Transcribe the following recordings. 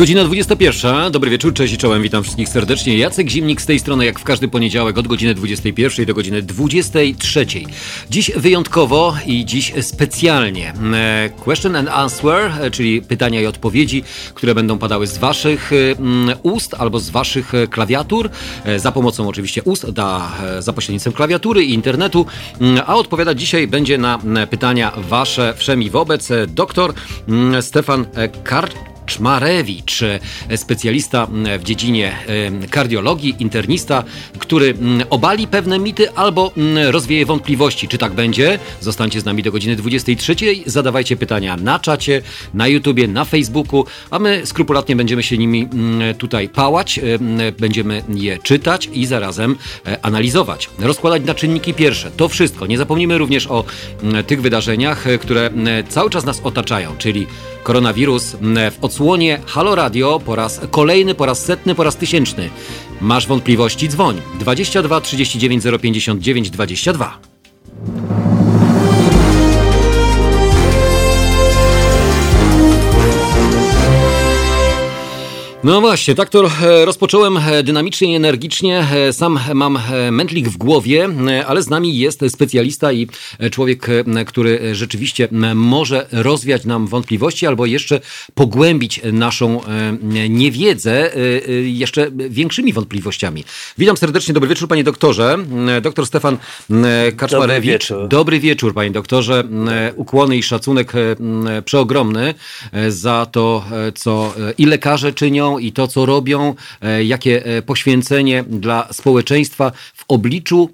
Godzina 21. Dobry wieczór, cześć i czołem, witam wszystkich serdecznie. Jacek Zimnik z tej strony, jak w każdy poniedziałek, od godziny 21 do godziny 23. Dziś wyjątkowo i dziś specjalnie. E, question and answer, e, czyli pytania i odpowiedzi, które będą padały z Waszych mm, ust albo z Waszych klawiatur, e, za pomocą oczywiście ust, da, za pośrednictwem klawiatury i internetu. Mm, a odpowiadać dzisiaj będzie na pytania Wasze wszemi wobec doktor mm, Stefan Karcz. Czmarewicz, specjalista w dziedzinie kardiologii, internista, który obali pewne mity albo rozwieje wątpliwości. Czy tak będzie? Zostańcie z nami do godziny 23. Zadawajcie pytania na czacie, na YouTubie, na Facebooku, a my skrupulatnie będziemy się nimi tutaj pałać, będziemy je czytać i zarazem e, analizować. Rozkładać na czynniki pierwsze. To wszystko. Nie zapomnimy również o tych wydarzeniach, które cały czas nas otaczają, czyli Koronawirus w odsłonie Halo Radio po raz kolejny, po raz setny, po raz tysięczny. Masz wątpliwości? Dzwoń 22 39 059 22. No właśnie, tak to e, rozpocząłem e, dynamicznie i energicznie. E, sam mam mętlik w głowie, ale z nami jest specjalista i człowiek, który rzeczywiście może rozwiać nam wątpliwości albo jeszcze pogłębić naszą niewiedzę jeszcze większymi wątpliwościami. Witam serdecznie, dobry wieczór panie doktorze. Doktor Stefan Kaczmarewicz. Dobry wieczór. Dobry wieczór panie doktorze. Ukłony i szacunek przeogromny za to, co i lekarze czynią, i to, co robią, e, jakie e, poświęcenie dla społeczeństwa w obliczu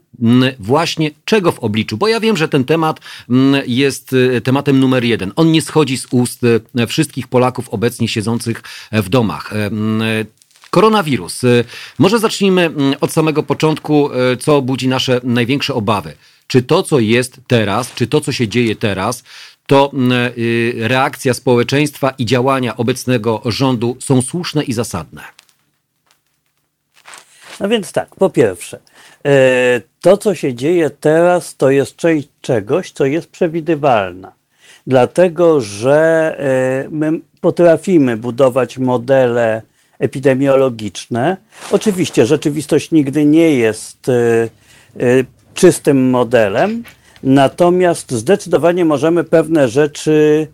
właśnie czego w obliczu, bo ja wiem, że ten temat jest e, tematem numer jeden. On nie schodzi z ust wszystkich Polaków obecnie siedzących w domach. Koronawirus. Może zacznijmy od samego początku, co budzi nasze największe obawy. Czy to, co jest teraz, czy to, co się dzieje teraz, to y, reakcja społeczeństwa i działania obecnego rządu są słuszne i zasadne? No więc tak, po pierwsze, e, to co się dzieje teraz, to jest część czegoś, co jest przewidywalne. Dlatego, że e, my potrafimy budować modele epidemiologiczne. Oczywiście rzeczywistość nigdy nie jest e, czystym modelem, Natomiast zdecydowanie możemy pewne rzeczy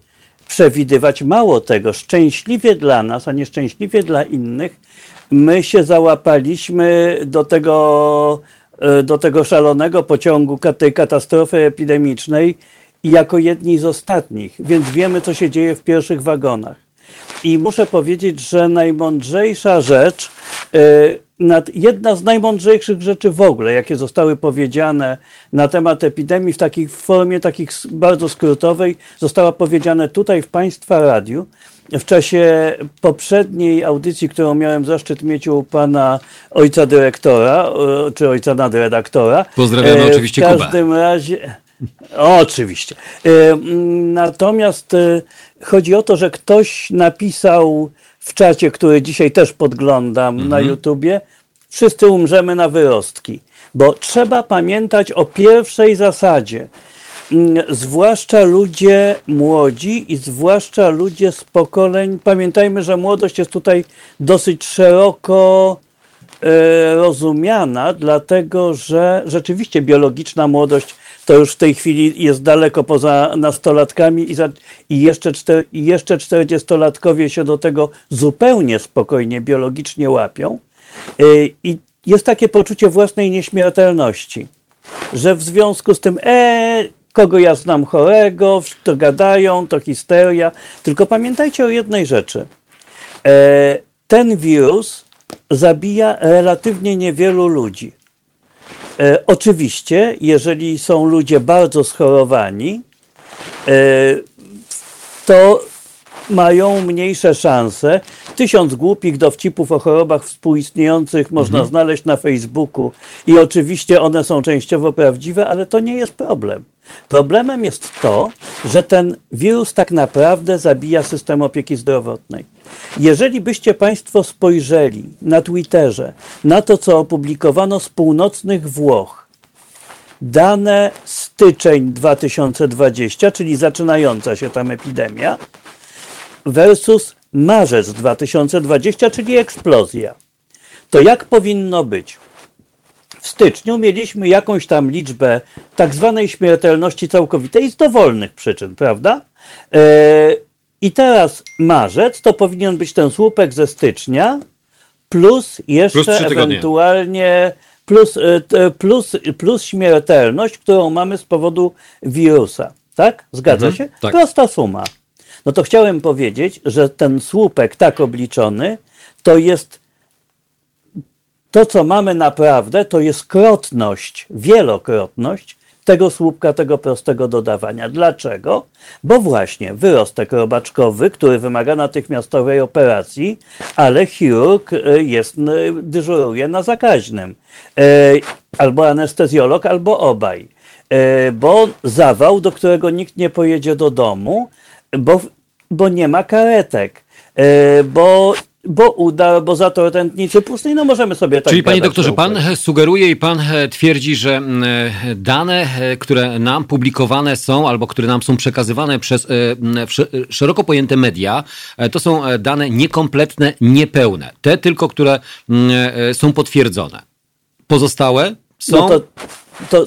przewidywać. Mało tego, szczęśliwie dla nas, a nieszczęśliwie dla innych, my się załapaliśmy do tego, e, do tego szalonego pociągu, tej katastrofy epidemicznej jako jedni z ostatnich, więc wiemy, co się dzieje w pierwszych wagonach. I muszę powiedzieć, że najmądrzejsza rzecz, e, jedna z najmądrzejszych rzeczy w ogóle, jakie zostały powiedziane na temat epidemii w takiej formie takich bardzo skrótowej, została powiedziane tutaj w Państwa radiu. W czasie poprzedniej audycji, którą miałem zaszczyt mieć u pana ojca dyrektora, czy ojca nadredaktora. Pozdrawiamy e, oczywiście W każdym Kubę. razie. Oczywiście. E, natomiast e, chodzi o to, że ktoś napisał w czacie, który dzisiaj też podglądam mhm. na YouTubie, wszyscy umrzemy na wyrostki. Bo trzeba pamiętać o pierwszej zasadzie. Mm, zwłaszcza ludzie młodzi i zwłaszcza ludzie z pokoleń. Pamiętajmy, że młodość jest tutaj dosyć szeroko e, rozumiana, dlatego że rzeczywiście biologiczna młodość to już w tej chwili jest daleko poza nastolatkami i, za, i, jeszcze, czter, jeszcze 40-latkowie się do tego zupełnie spokojnie biologicznie łapią. Y, I jest takie poczucie własnej nieśmiertelności, że w związku z tym, e, kogo ja znam chorego, to gadają, to histeria. Tylko pamiętajcie o jednej rzeczy. E, ten wirus zabija relatywnie niewielu ludzi. E, oczywiście, jeżeli są ludzie bardzo schorowani, e, to mają mniejsze szanse. Tysiąc głupich dowcipów o chorobach współistniejących można mhm. znaleźć na Facebooku i oczywiście one są częściowo prawdziwe, ale to nie jest problem. Problemem jest to, że ten wirus tak naprawdę zabija system opieki zdrowotnej. Jeżeli byście Państwo spojrzeli na Twitterze na to, co opublikowano z północnych Włoch, dane styczeń 2020, czyli zaczynająca się tam epidemia, versus marzec 2020, czyli eksplozja. To jak powinno być? W styczniu mieliśmy jakąś tam liczbę tak zwanej śmiertelności całkowitej z dowolnych przyczyn, prawda? E, I teraz marzec to powinien być ten słupek ze stycznia plus jeszcze Plus ewentualnie plus, e, plus, plus śmiertelność, którą mamy z powodu wirusa. Tak? Zgadza się? tak. Prosta suma. No to chciałem powiedzieć, że ten słupek tak obliczony to jest to, co mamy naprawdę, to jest krotność, wielokrotność tego słupka, tego prostego dodawania. Dlaczego? Bo właśnie wyrostek robaczkowy, który wymaga natychmiastowej operacji, ale chirurg e, jest, n- dyżuruje na zakaźnym. E, Albo anestezjolog, albo obaj. E, Bo zawał, do którego nikt nie pojedzie do domu, bo, bo nie ma karetek, e, bo, bo uda, bo zator tętniczy pustej, no możemy sobie tak Czyli panie doktorze, pan sugeruje i pan e, twierdzi, że e, dane, które nam publikowane są albo które nam są przekazywane przez szeroko pojęte media, to są dane niekompletne, niepełne. Te tylko, które są potwierdzone. Pozostałe są... No to, to,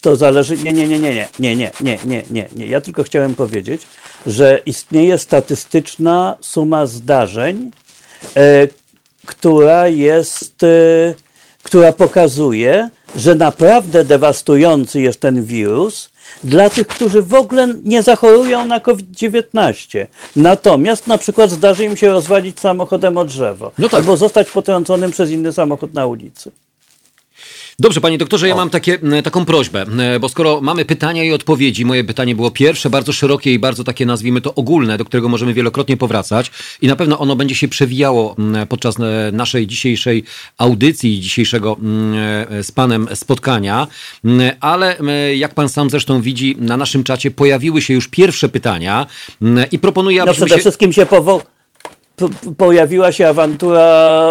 to zależy. Nie, nie, nie, nie, nie, nie, nie, nie, nie, nie. Ja tylko chciałem powiedzieć, że istnieje statystyczna suma zdarzeń, e, która jest, e, która pokazuje, że naprawdę dewastujący jest ten wirus dla tych, którzy w ogóle nie zachorują na COVID-19. Natomiast na przykład zdarzy im się rozwalić samochodem o drzewo No tak. albo zostać potrąconym przez inny samochód na ulicy. Dobrze, panie doktorze, ja mam takie, taką prośbę, bo skoro mamy pytania i odpowiedzi, moje pytanie było pierwsze, bardzo szerokie i bardzo takie, nazwijmy to, ogólne, do którego możemy wielokrotnie powracać i na pewno ono będzie się przewijało podczas e, naszej dzisiejszej audycji dzisiejszego e, z panem spotkania, ale jak pan sam zresztą widzi, na naszym czacie pojawiły się już pierwsze pytania i proponuję, No abyśmy przede się... wszystkim się powo- p- p- pojawiła się awantura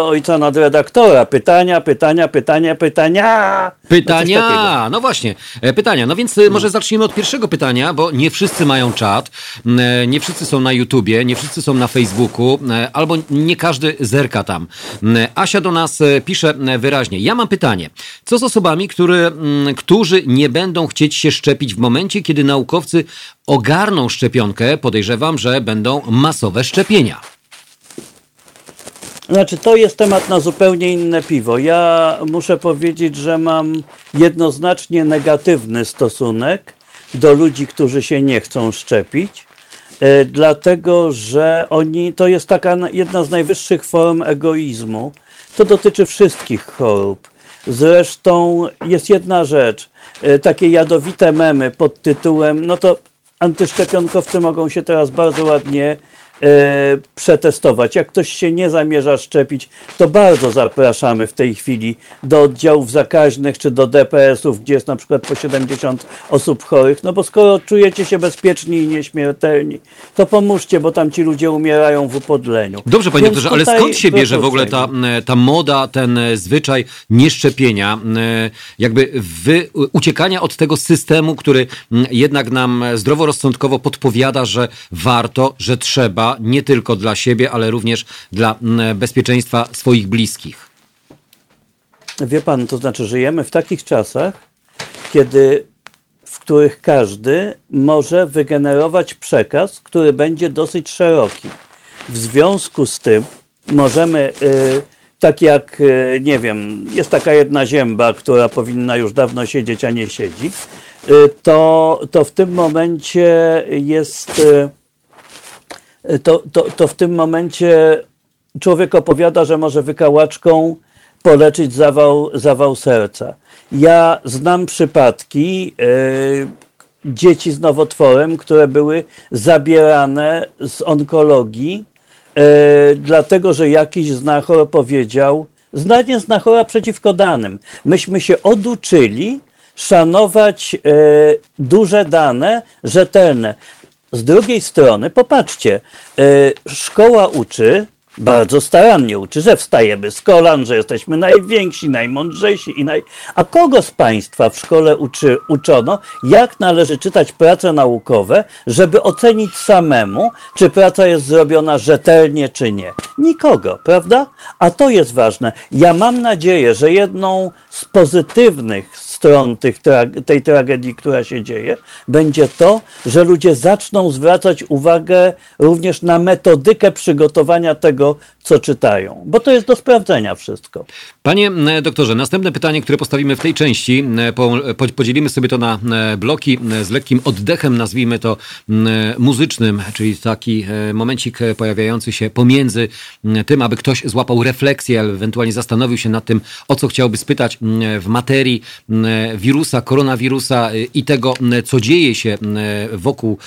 ojca nadredaktora. Pytania, pytania, pytania, pytania. No. Pytania, no właśnie, e, pytania. No więc e, może zacznijmy od pierwszego pytania, bo nie wszyscy mają czat, e, nie wszyscy są na YouTubie, nie wszyscy są na Facebooku, albo nie każdy zerka tam. Asia do nas pisze wyraźnie. Ja mam pytanie. Co z osobami, które, którzy nie będą chcieć się szczepić w momencie, kiedy naukowcy ogarną szczepionkę? Podejrzewam, że będą masowe szczepienia. Znaczy, to jest temat na zupełnie inne piwo. Ja muszę powiedzieć, że mam jednoznacznie negatywny stosunek do ludzi, którzy się nie chcą szczepić, e, dlatego że oni, to jest taka na- jedna z najwyższych form egoizmu. To dotyczy wszystkich chorób. Zresztą jest jedna rzecz, e, takie jadowite memy pod tytułem, no to antyszczepionkowcy mogą się teraz bardzo ładnie przetestować. Jak ktoś się nie zamierza szczepić, to bardzo zapraszamy w tej chwili do oddziałów zakaźnych czy do DPS-ów, gdzie jest na przykład po 70 osób chorych. No bo skoro czujecie się bezpieczni i nieśmiertelni, to pomóżcie, bo tam ci ludzie umierają w upodleniu. Dobrze, panie doktorze, ale skąd się bierze w ogóle ta, ta moda, ten e, zwyczaj nieszczepienia, e, jakby wy, uciekania od tego systemu, który jednak nam zdroworozsądkowo podpowiada, że warto, że trzeba, nie tylko dla siebie, ale również dla m, bezpieczeństwa swoich bliskich. Wie pan, to znaczy żyjemy w takich czasach, kiedy w których każdy może wygenerować przekaz, który będzie dosyć szeroki. W związku z tym możemy, y, tak jak, y, nie wiem, jest taka jedna zięba, która powinna już dawno siedzieć, a nie siedzi, y, to, to w tym momencie jest. Y, to, to, to w tym momencie człowiek opowiada, że może wykałaczką poleczyć zawał, zawał serca. Ja znam przypadki e, dzieci z nowotworem, które były zabierane z onkologii, e, dlatego że jakiś znachor powiedział, zdanie znachora przeciwko danym. Myśmy się oduczyli szanować e, duże dane, rzetelne. Z drugiej strony, popatrzcie, e, szkoła uczy, bardzo starannie uczy, że wstajemy z kolan, że jesteśmy najwięksi, najmądrzejsi i naj... A kogo z Państwa w szkole uczy, uczono, jak należy czytać prace naukowe, żeby ocenić samemu, czy praca jest zrobiona rzetelnie, czy nie? Nikogo, prawda? A to jest ważne. Ja mam nadzieję, że jedną z pozytywnych stron tra tej tragedii, która się dzieje, będzie to, że ludzie zaczną zwracać uwagę również na metodykę przygotowania tego, co czytają, bo to jest do sprawdzenia wszystko. Panie doktorze, następne pytanie, które postawimy w tej części, po, podzielimy sobie to na bloki z lekkim oddechem, nazwijmy to muzycznym, czyli taki e, momencik pojawiający się pomiędzy tym, aby ktoś złapał refleksję, ewentualnie zastanowił się nad tym, o co chciałby spytać w materii wirusa, koronawirusa i tego, co dzieje się wokół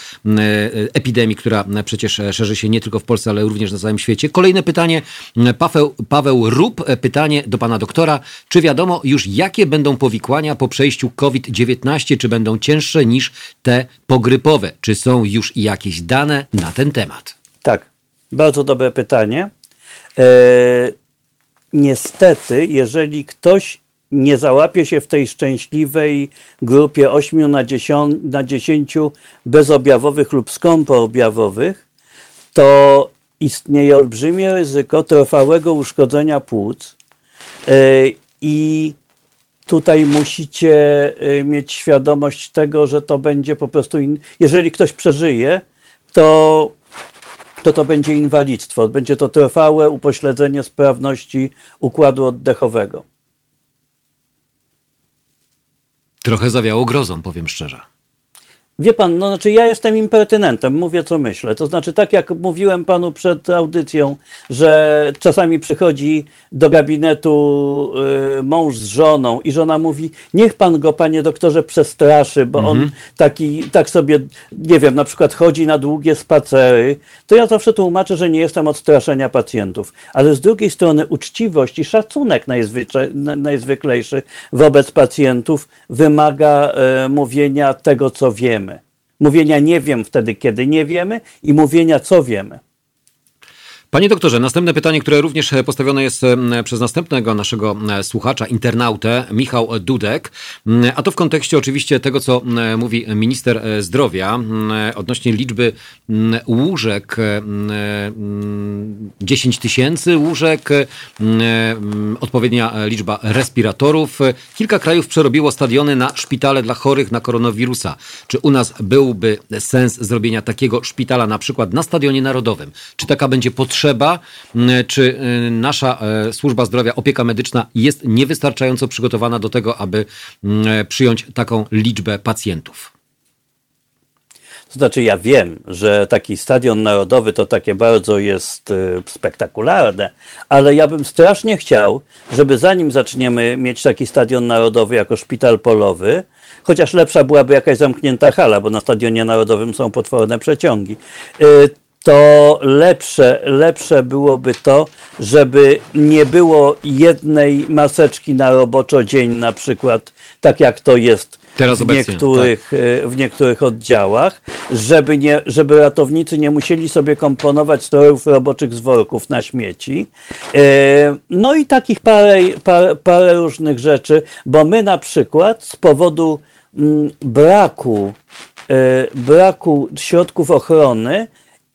epidemii, która przecież szerzy się nie tylko w Polsce, ale również na całym świecie. Kolejne pytanie, Paweł, Paweł Rób, pytanie do pana doktora. Czy wiadomo już, jakie będą powikłania po przejściu COVID-19? Czy będą cięższe niż te pogrypowe? Czy są już jakieś dane na ten temat? Tak, bardzo dobre pytanie. E, niestety, jeżeli ktoś nie załapie się w tej szczęśliwej grupie 8 na 10, na 10 bezobjawowych lub skąpoobjawowych, to istnieje olbrzymie ryzyko trwałego uszkodzenia płuc e, i tutaj musicie e, mieć świadomość tego, że to będzie po prostu, in... jeżeli ktoś przeżyje, to to to będzie inwalidztwo, będzie to trwałe upośledzenie sprawności układu oddechowego. Trochę zawiało grozą, powiem szczerze. Wie pan, no znaczy ja jestem impertynentem, mówię co myślę. To znaczy, tak jak mówiłem panu przed audycją, że czasami przychodzi do gabinetu y, mąż z żoną i żona mówi, niech pan go, panie doktorze, przestraszy, bo mhm. on taki, tak sobie, nie wiem, na przykład chodzi na długie spacery, to ja zawsze tłumaczę, że nie jestem od straszenia pacjentów. Ale z drugiej strony uczciwość i szacunek najzwyklejszy wobec pacjentów wymaga y, mówienia tego, co wiemy mówienia nie wiem wtedy, kiedy nie wiemy i mówienia co wiemy. Panie doktorze, następne pytanie, które również postawione jest przez następnego naszego słuchacza, internautę, Michał Dudek, a to w kontekście oczywiście tego, co mówi minister zdrowia odnośnie liczby łóżek, 10 tysięcy łóżek, odpowiednia liczba respiratorów. Kilka krajów przerobiło stadiony na szpitale dla chorych na koronawirusa. Czy u nas byłby sens zrobienia takiego szpitala na przykład na Stadionie Narodowym? Czy taka będzie potrzeba? Potrzeba, czy y, nasza e, służba zdrowia, opieka medyczna jest niewystarczająco przygotowana do tego, aby przyjąć taką liczbę pacjentów? To znaczy, ja wiem, że taki stadion narodowy to takie bardzo jest y, spektakularne, ale ja bym strasznie chciał, żeby zanim zaczniemy mieć taki stadion narodowy jako szpital polowy, chociaż lepsza byłaby jakaś zamknięta hala, bo na stadionie narodowym są potworne przeciągi, y, to lepsze, lepsze byłoby to, żeby nie było jednej maseczki na roboczo dzień na przykład, tak jak to jest Teraz w, obecnie, niektórych, tak. E, w niektórych oddziałach, żeby, nie, żeby ratownicy nie musieli sobie komponować strojów roboczych z worków na śmieci. E, no i takich parę, parę, parę różnych rzeczy, bo my na przykład z powodu mm, braku, e, braku środków ochrony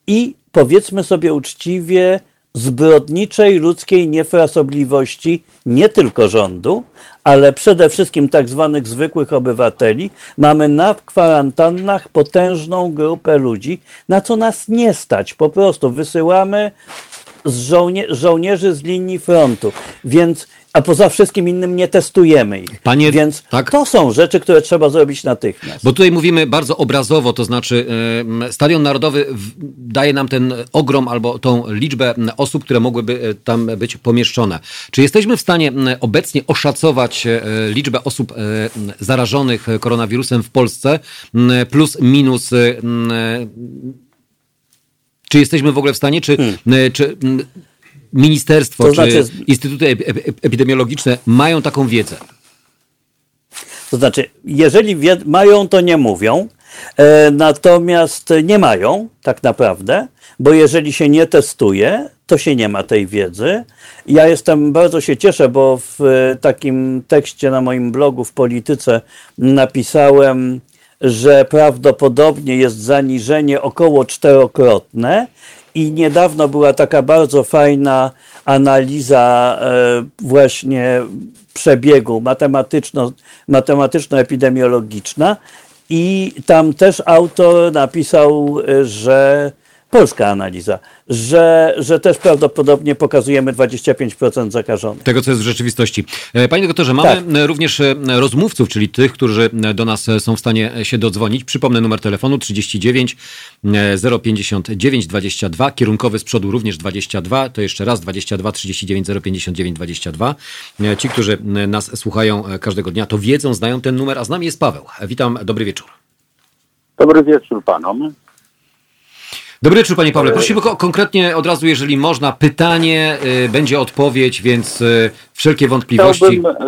i powiedzmy sobie uczciwie, zbrodniczej ludzkiej niefrasobliwości nie tylko rządu, ale przede wszystkim tak zwanych zwykłych obywateli, mamy na kwarantannach potężną grupę ludzi, na co nas nie stać. Po prostu wysyłamy z żołnie żołnierzy z linii frontu. Więc a poza wszystkim innym nie testujemy ich. Panie, Więc tak? to są rzeczy, które trzeba zrobić natychmiast. Bo tutaj mówimy bardzo obrazowo, to znaczy Stadion Narodowy daje nam ten ogrom albo tą liczbę osób, które mogłyby e, tam być pomieszczone. Czy jesteśmy w stanie obecnie oszacować e, liczbę osób e, zarażonych koronawirusem w Polsce plus minus czy jesteśmy w ogóle w stanie, czy, hmm. czy ministerstwo to znaczy, czy instytuty epidemiologiczne mają taką wiedzę? To znaczy, jeżeli mają, to nie mówią, e, natomiast nie mają tak naprawdę, bo jeżeli się nie testuje, to się nie ma tej wiedzy. Ja jestem, bardzo się cieszę, bo w takim tekście na moim blogu w Polityce napisałem, że prawdopodobnie jest zaniżenie około czterokrotne i niedawno była taka bardzo fajna analiza e, właśnie przebiegu matematyczno, matematyczno-epidemiologiczna. I tam też autor napisał, e, że polska analiza, że, że też prawdopodobnie pokazujemy 25% zakażonych. Tego, co jest w rzeczywistości. E, panie doktorze, mamy tak. E, również e, rozmówców, czyli tych, którzy do nas są w stanie się dodzwonić. Przypomnę numer telefonu 39 059 22, kierunkowy z przodu również 22, to jeszcze raz 22 39 059 22. Ci, którzy nas słuchają każdego dnia, to wiedzą, znają ten numer, a z nami jest Paweł. Witam, dobry wieczór. Dobry wieczór panom. Dobry wieczór, panie Pawle. Prosimy konkretnie od razu, jeżeli można, pytanie, y, będzie odpowiedź, więc y, wszelkie wątpliwości. Chciałbym,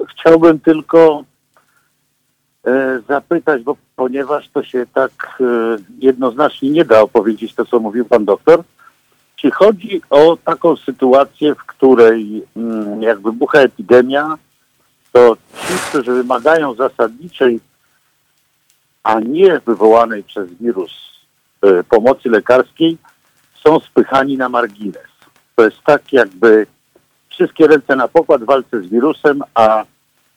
y, chciałbym tylko zapytać, bo ponieważ to się tak jednoznacznie nie da opowiedzieć to, co mówił pan doktor, czy chodzi o taką sytuację, w której mm, jak wybucha epidemia, to ci, którzy wymagają zasadniczej, a nie wywołanej przez wirus pomocy lekarskiej są spychani na margines. To jest tak jakby wszystkie ręce na pokład w walce z wirusem, a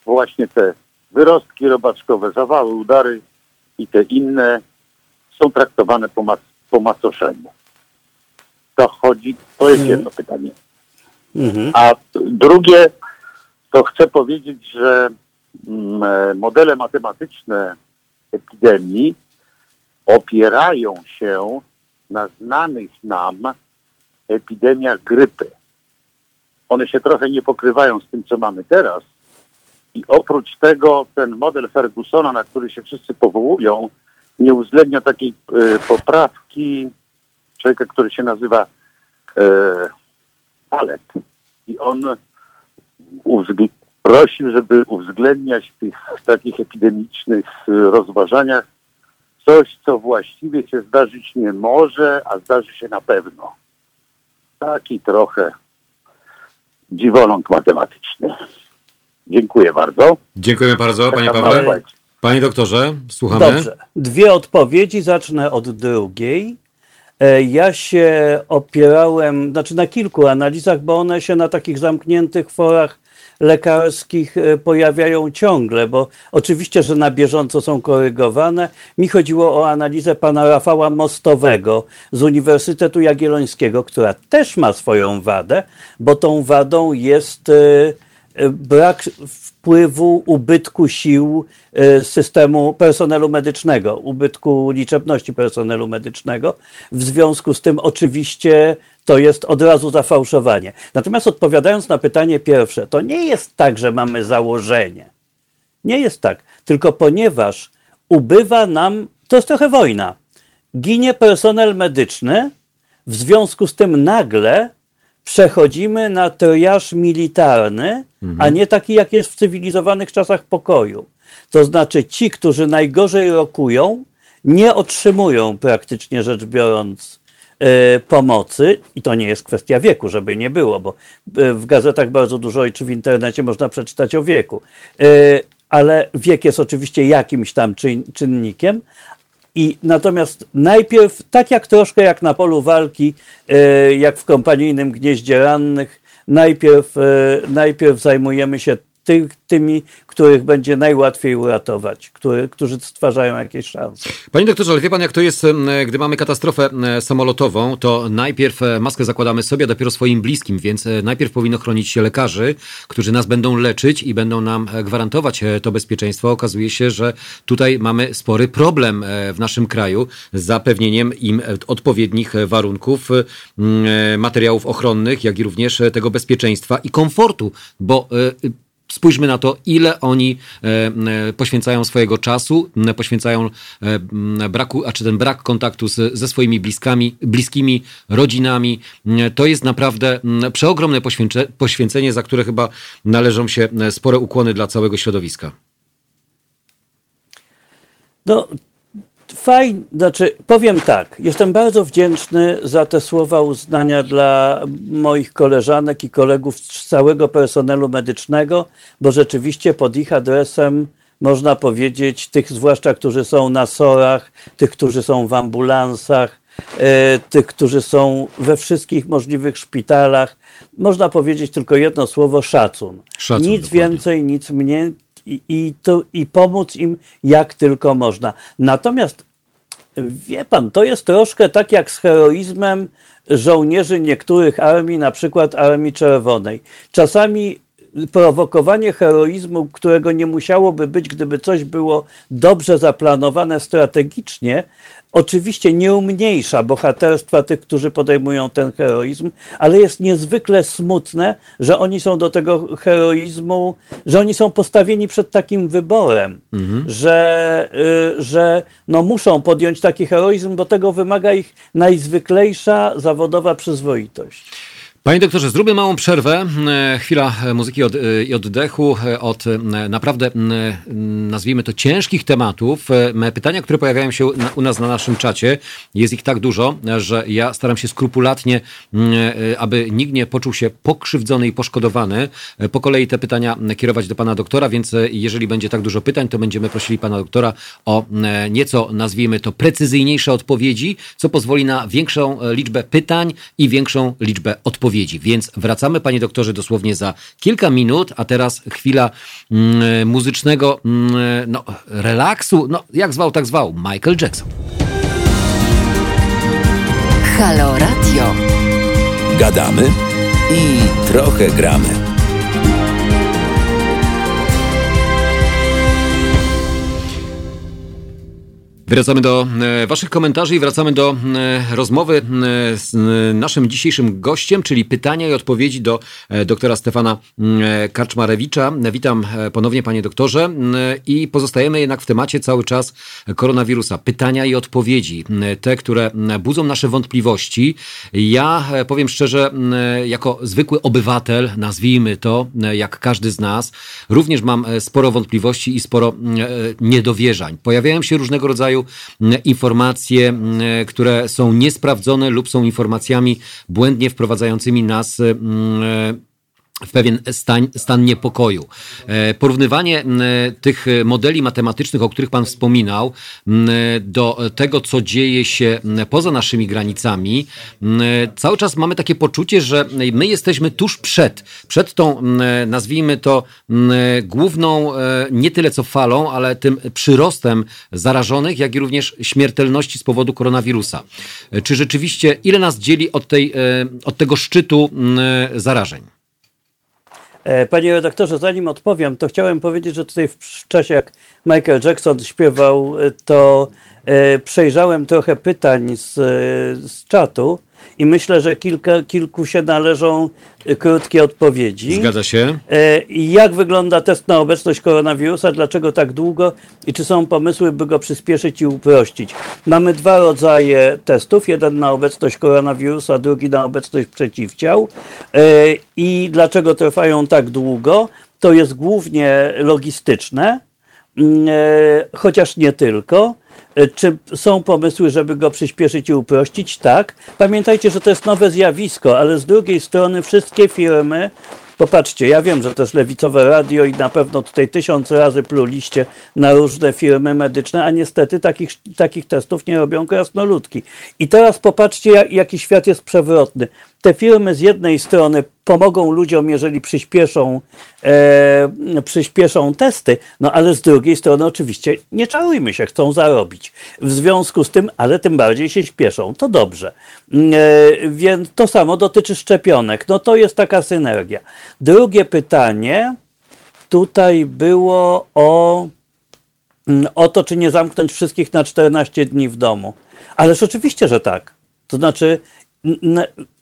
właśnie te wyrostki robaczkowe, zawały, udary i te inne są traktowane po, ma po macoszeniu. To chodzi, to jest jedno mhm. pytanie. Mhm. A drugie, to chcę powiedzieć, że mm, e, modele matematyczne epidemii opierają się na znanych nam epidemiach grypy. One się trochę nie pokrywają z tym, co mamy teraz. I oprócz tego ten model Fergusona, na który się wszyscy powołują, nie uwzględnia takiej y, poprawki człowieka, który się nazywa y, Palet. I on prosił, żeby uwzględniać w tych takich epidemicznych rozważaniach coś, co właściwie się zdarzyć nie może, a zdarzy się na pewno. Taki trochę dziwoląg matematyczny. Dziękuję bardzo. Dziękujemy bardzo, panie Pawle. Panie doktorze, słuchamy. Dobrze. Dwie odpowiedzi, zacznę od drugiej. E, ja się opierałem, znaczy na kilku analizach, bo one się na takich zamkniętych forach lekarskich e, pojawiają ciągle, bo oczywiście, że na bieżąco są korygowane. Mi chodziło o analizę pana Rafała Mostowego z Uniwersytetu Jagiellońskiego, która też ma swoją wadę, bo tą wadą jest e, e, brak wpływu ubytku sił systemu personelu medycznego, ubytku liczebności personelu medycznego. W związku z tym oczywiście to jest od razu zafałszowanie. Natomiast odpowiadając na pytanie pierwsze, to nie jest tak, że mamy założenie. Nie jest tak, tylko ponieważ ubywa nam, to jest trochę wojna, ginie personel medyczny, w związku z tym nagle przechodzimy na triaż militarny, mhm. a nie taki, jak jest w cywilizowanych czasach pokoju. To znaczy ci, którzy najgorzej rokują, nie otrzymują praktycznie rzecz biorąc pomocy i to nie jest kwestia wieku, żeby nie było, bo e, w gazetach bardzo dużo czy w internecie można przeczytać o wieku. E, ale wiek jest oczywiście jakimś tam czynnikiem. I natomiast najpierw, tak jak troszkę jak na polu walki, jak w kompanijnym gnieździe rannych, najpierw, najpierw zajmujemy się ty, tymi, których będzie najłatwiej uratować, który, którzy stwarzają jakieś szanse. Panie doktorze, ale wie pan jak to jest, gdy mamy katastrofę samolotową, to najpierw e, maskę zakładamy sobie, a dopiero swoim bliskim, więc e, najpierw powinno chronić się lekarzy, którzy nas będą leczyć i będą nam e, gwarantować to bezpieczeństwo. Okazuje się, że tutaj mamy spory problem w naszym kraju z zapewnieniem im odpowiednich warunków, materiałów ochronnych, jak i również tego bezpieczeństwa i komfortu, bo Spójrzmy na to, ile oni e, e, poświęcają swojego czasu, poświęcają e, braku, a czy ten brak kontaktu z, ze swoimi bliskami, bliskimi, rodzinami. To jest naprawdę przeogromne poświęcenie, za które chyba należą się spore ukłony dla całego środowiska. No, Fajnie, znaczy powiem tak, jestem bardzo wdzięczny za te słowa uznania dla moich koleżanek i kolegów z całego personelu medycznego, bo rzeczywiście pod ich adresem można powiedzieć, tych zwłaszcza, którzy są na sorach, tych, którzy są w ambulansach, e, tych, którzy są we wszystkich możliwych szpitalach, można powiedzieć tylko jedno słowo szacun. Szacun, nic dokładnie. więcej, nic mniej i, i, to, i pomóc im jak tylko można. Natomiast Wie pan, to jest troszkę tak jak z heroizmem żołnierzy niektórych armii, na przykład Armii Czerwonej. Czasami prowokowanie heroizmu, którego nie musiałoby być, gdyby coś było dobrze zaplanowane strategicznie, oczywiście nie umniejsza bohaterstwa tych, którzy podejmują ten heroizm, ale jest niezwykle smutne, że oni są do tego heroizmu, że oni są postawieni przed takim wyborem, że, y, że no muszą podjąć taki heroizm, bo tego wymaga ich najzwyklejsza zawodowa przyzwoitość. Panie doktorze, zróbmy małą przerwę. E, Chwila muzyki od, e, i oddechu e, od e, naprawdę, nazwijmy to, ciężkich tematów. E, Pytania, które pojawiają się u nas na naszym czacie, jest ich tak dużo, że ja staram się skrupulatnie, e, aby nikt nie poczuł się pokrzywdzony i poszkodowany. E, Po kolei te pytania kierować do pana doktora, więc e, jeżeli będzie tak dużo pytań, to będziemy prosili pana doktora o e, nieco, nazwijmy to, precyzyjniejsze odpowiedzi, co pozwoli na większą e, liczbę pytań i większą liczbę odpowiedzi. Więc wracamy, panie doktorze, dosłownie za kilka minut, a teraz chwila mm, muzycznego mm, no, relaksu. No, jak zwał, tak zwał. Michael Jackson. Halo Radio. Gadamy i trochę gramy. Wracamy do e, Waszych komentarzy i wracamy do e, rozmowy e, z naszym dzisiejszym gościem, czyli pytania i odpowiedzi do doktora Stefana e, Karczmarewicza. Witam ponownie, panie doktorze, i pozostajemy jednak w temacie cały czas koronawirusa. Pytania i odpowiedzi, te, które budzą nasze wątpliwości. Ja powiem szczerze, jako zwykły obywatel, nazwijmy to, jak każdy z nas, również mam sporo wątpliwości i sporo niedowierzań. Pojawiają się różnego rodzaju m, informacje, m, które są niesprawdzone lub są informacjami błędnie wprowadzającymi nas m, w pewien stan, stan niepokoju. E, Porównywanie tych modeli matematycznych, o których Pan wspominał, do tego, co dzieje się poza naszymi granicami, cały czas mamy takie poczucie, że my jesteśmy tuż przed, przed tą, nazwijmy to, główną, e, nie tyle co falą, ale tym przyrostem zarażonych, jak i również śmiertelności z powodu koronawirusa. E, Czy rzeczywiście, ile nas dzieli od, tej, od tego szczytu zarażeń? E, Panie redaktorze, zanim odpowiem, to chciałem powiedzieć, że tutaj w czasie, jak Michael Jackson śpiewał, e, to e, przejrzałem trochę pytań z, z czatu i myślę, że kilka, kilku się należą e, krótkie odpowiedzi. Zgadza się. E, i Jak wygląda test na obecność koronawirusa? Dlaczego tak długo? I czy są pomysły, by go przyspieszyć i uprościć? Mamy dwa rodzaje testów. Jeden na obecność koronawirusa, drugi na obecność przeciwciał. E, I dlaczego trwają tak długo? To jest głównie logistyczne, mm, e, chociaż nie tylko. E, Czy są pomysły, żeby go przyspieszyć i uprościć? Tak. Pamiętajcie, że to jest nowe zjawisko, ale z drugiej strony wszystkie firmy, popatrzcie, ja wiem, że jest lewicowe radio i na pewno tutaj tysiąc razy pluliście na różne firmy medyczne, a niestety takich, takich testów nie robią krasnoludki. I teraz popatrzcie, jak- jaki świat jest przewrotny. Te firmy z jednej strony pomogą ludziom, jeżeli przyspieszą, e, przyspieszą testy, no ale z drugiej strony oczywiście nie czarujmy się, chcą zarobić. W związku z tym, ale tym bardziej się śpieszą, to dobrze. Mm, E, więc to samo dotyczy szczepionek. No to jest taka synergia. Drugie pytanie tutaj było o, mm, o to, czy nie zamknąć wszystkich na 14 dni w domu. Ależ oczywiście, że tak. To znaczy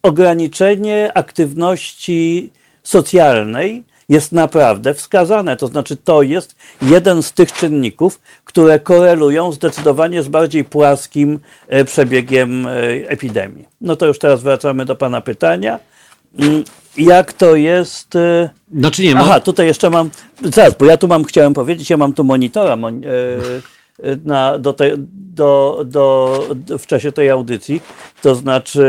ograniczenie aktywności socjalnej jest naprawdę wskazane. To znaczy, to jest jeden z tych czynników, które korelują zdecydowanie z bardziej płaskim e, przebiegiem e, epidemii. No to już teraz wracamy do Pana pytania. Mm, Jak to jest. Znaczy nie, ma. Aha, tutaj jeszcze mam. Zaraz, bo ja tu mam, chciałem powiedzieć, ja mam tu monitora. Mon, na, do, te, do, do, w czasie tej audycji. To znaczy,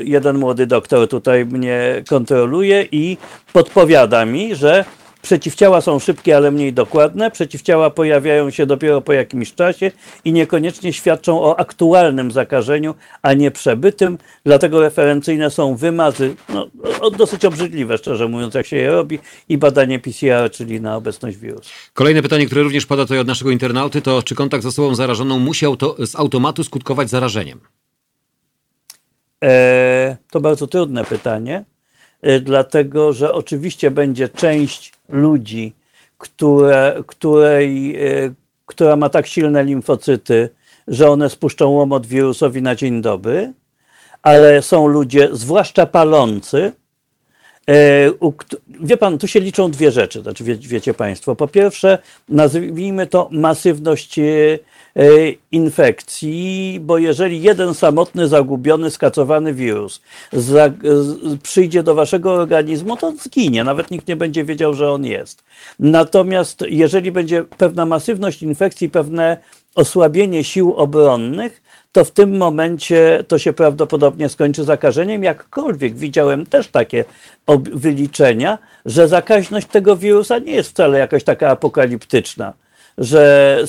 y, jeden młody doktor tutaj mnie kontroluje i podpowiada mi, że Przeciwciała są szybkie, ale mniej dokładne. Przeciwciała pojawiają się dopiero po jakimś czasie i niekoniecznie świadczą o aktualnym zakażeniu, a nie przebytym. Dlatego referencyjne są wymazy, no, dosyć obrzydliwe, szczerze mówiąc, jak się je robi, i badanie PCR, czyli na obecność wirusa. Kolejne pytanie, które również pada tutaj od naszego internauty, to czy kontakt z osobą zarażoną musi auto, z automatu skutkować zarażeniem? Eee, to bardzo trudne pytanie. Y, dlatego że oczywiście będzie część ludzi, które, której, y, która ma tak silne limfocyty, że one spuszczą łomot wirusowi na dzień dobry, ale są ludzie, zwłaszcza palący, Wie pan, tu się liczą dwie rzeczy, znaczy wie, wiecie państwo. Po pierwsze, nazwijmy to masywność E, infekcji, bo jeżeli jeden samotny, zagubiony, skacowany wirus za, przyjdzie do waszego organizmu, to zginie, nawet nikt nie będzie wiedział, że on jest. Natomiast jeżeli będzie pewna masywność infekcji, pewne osłabienie sił obronnych, to w tym momencie to się prawdopodobnie skończy zakażeniem. Jakkolwiek widziałem też takie wyliczenia, że zakaźność tego wirusa nie jest wcale jakaś taka apokaliptyczna że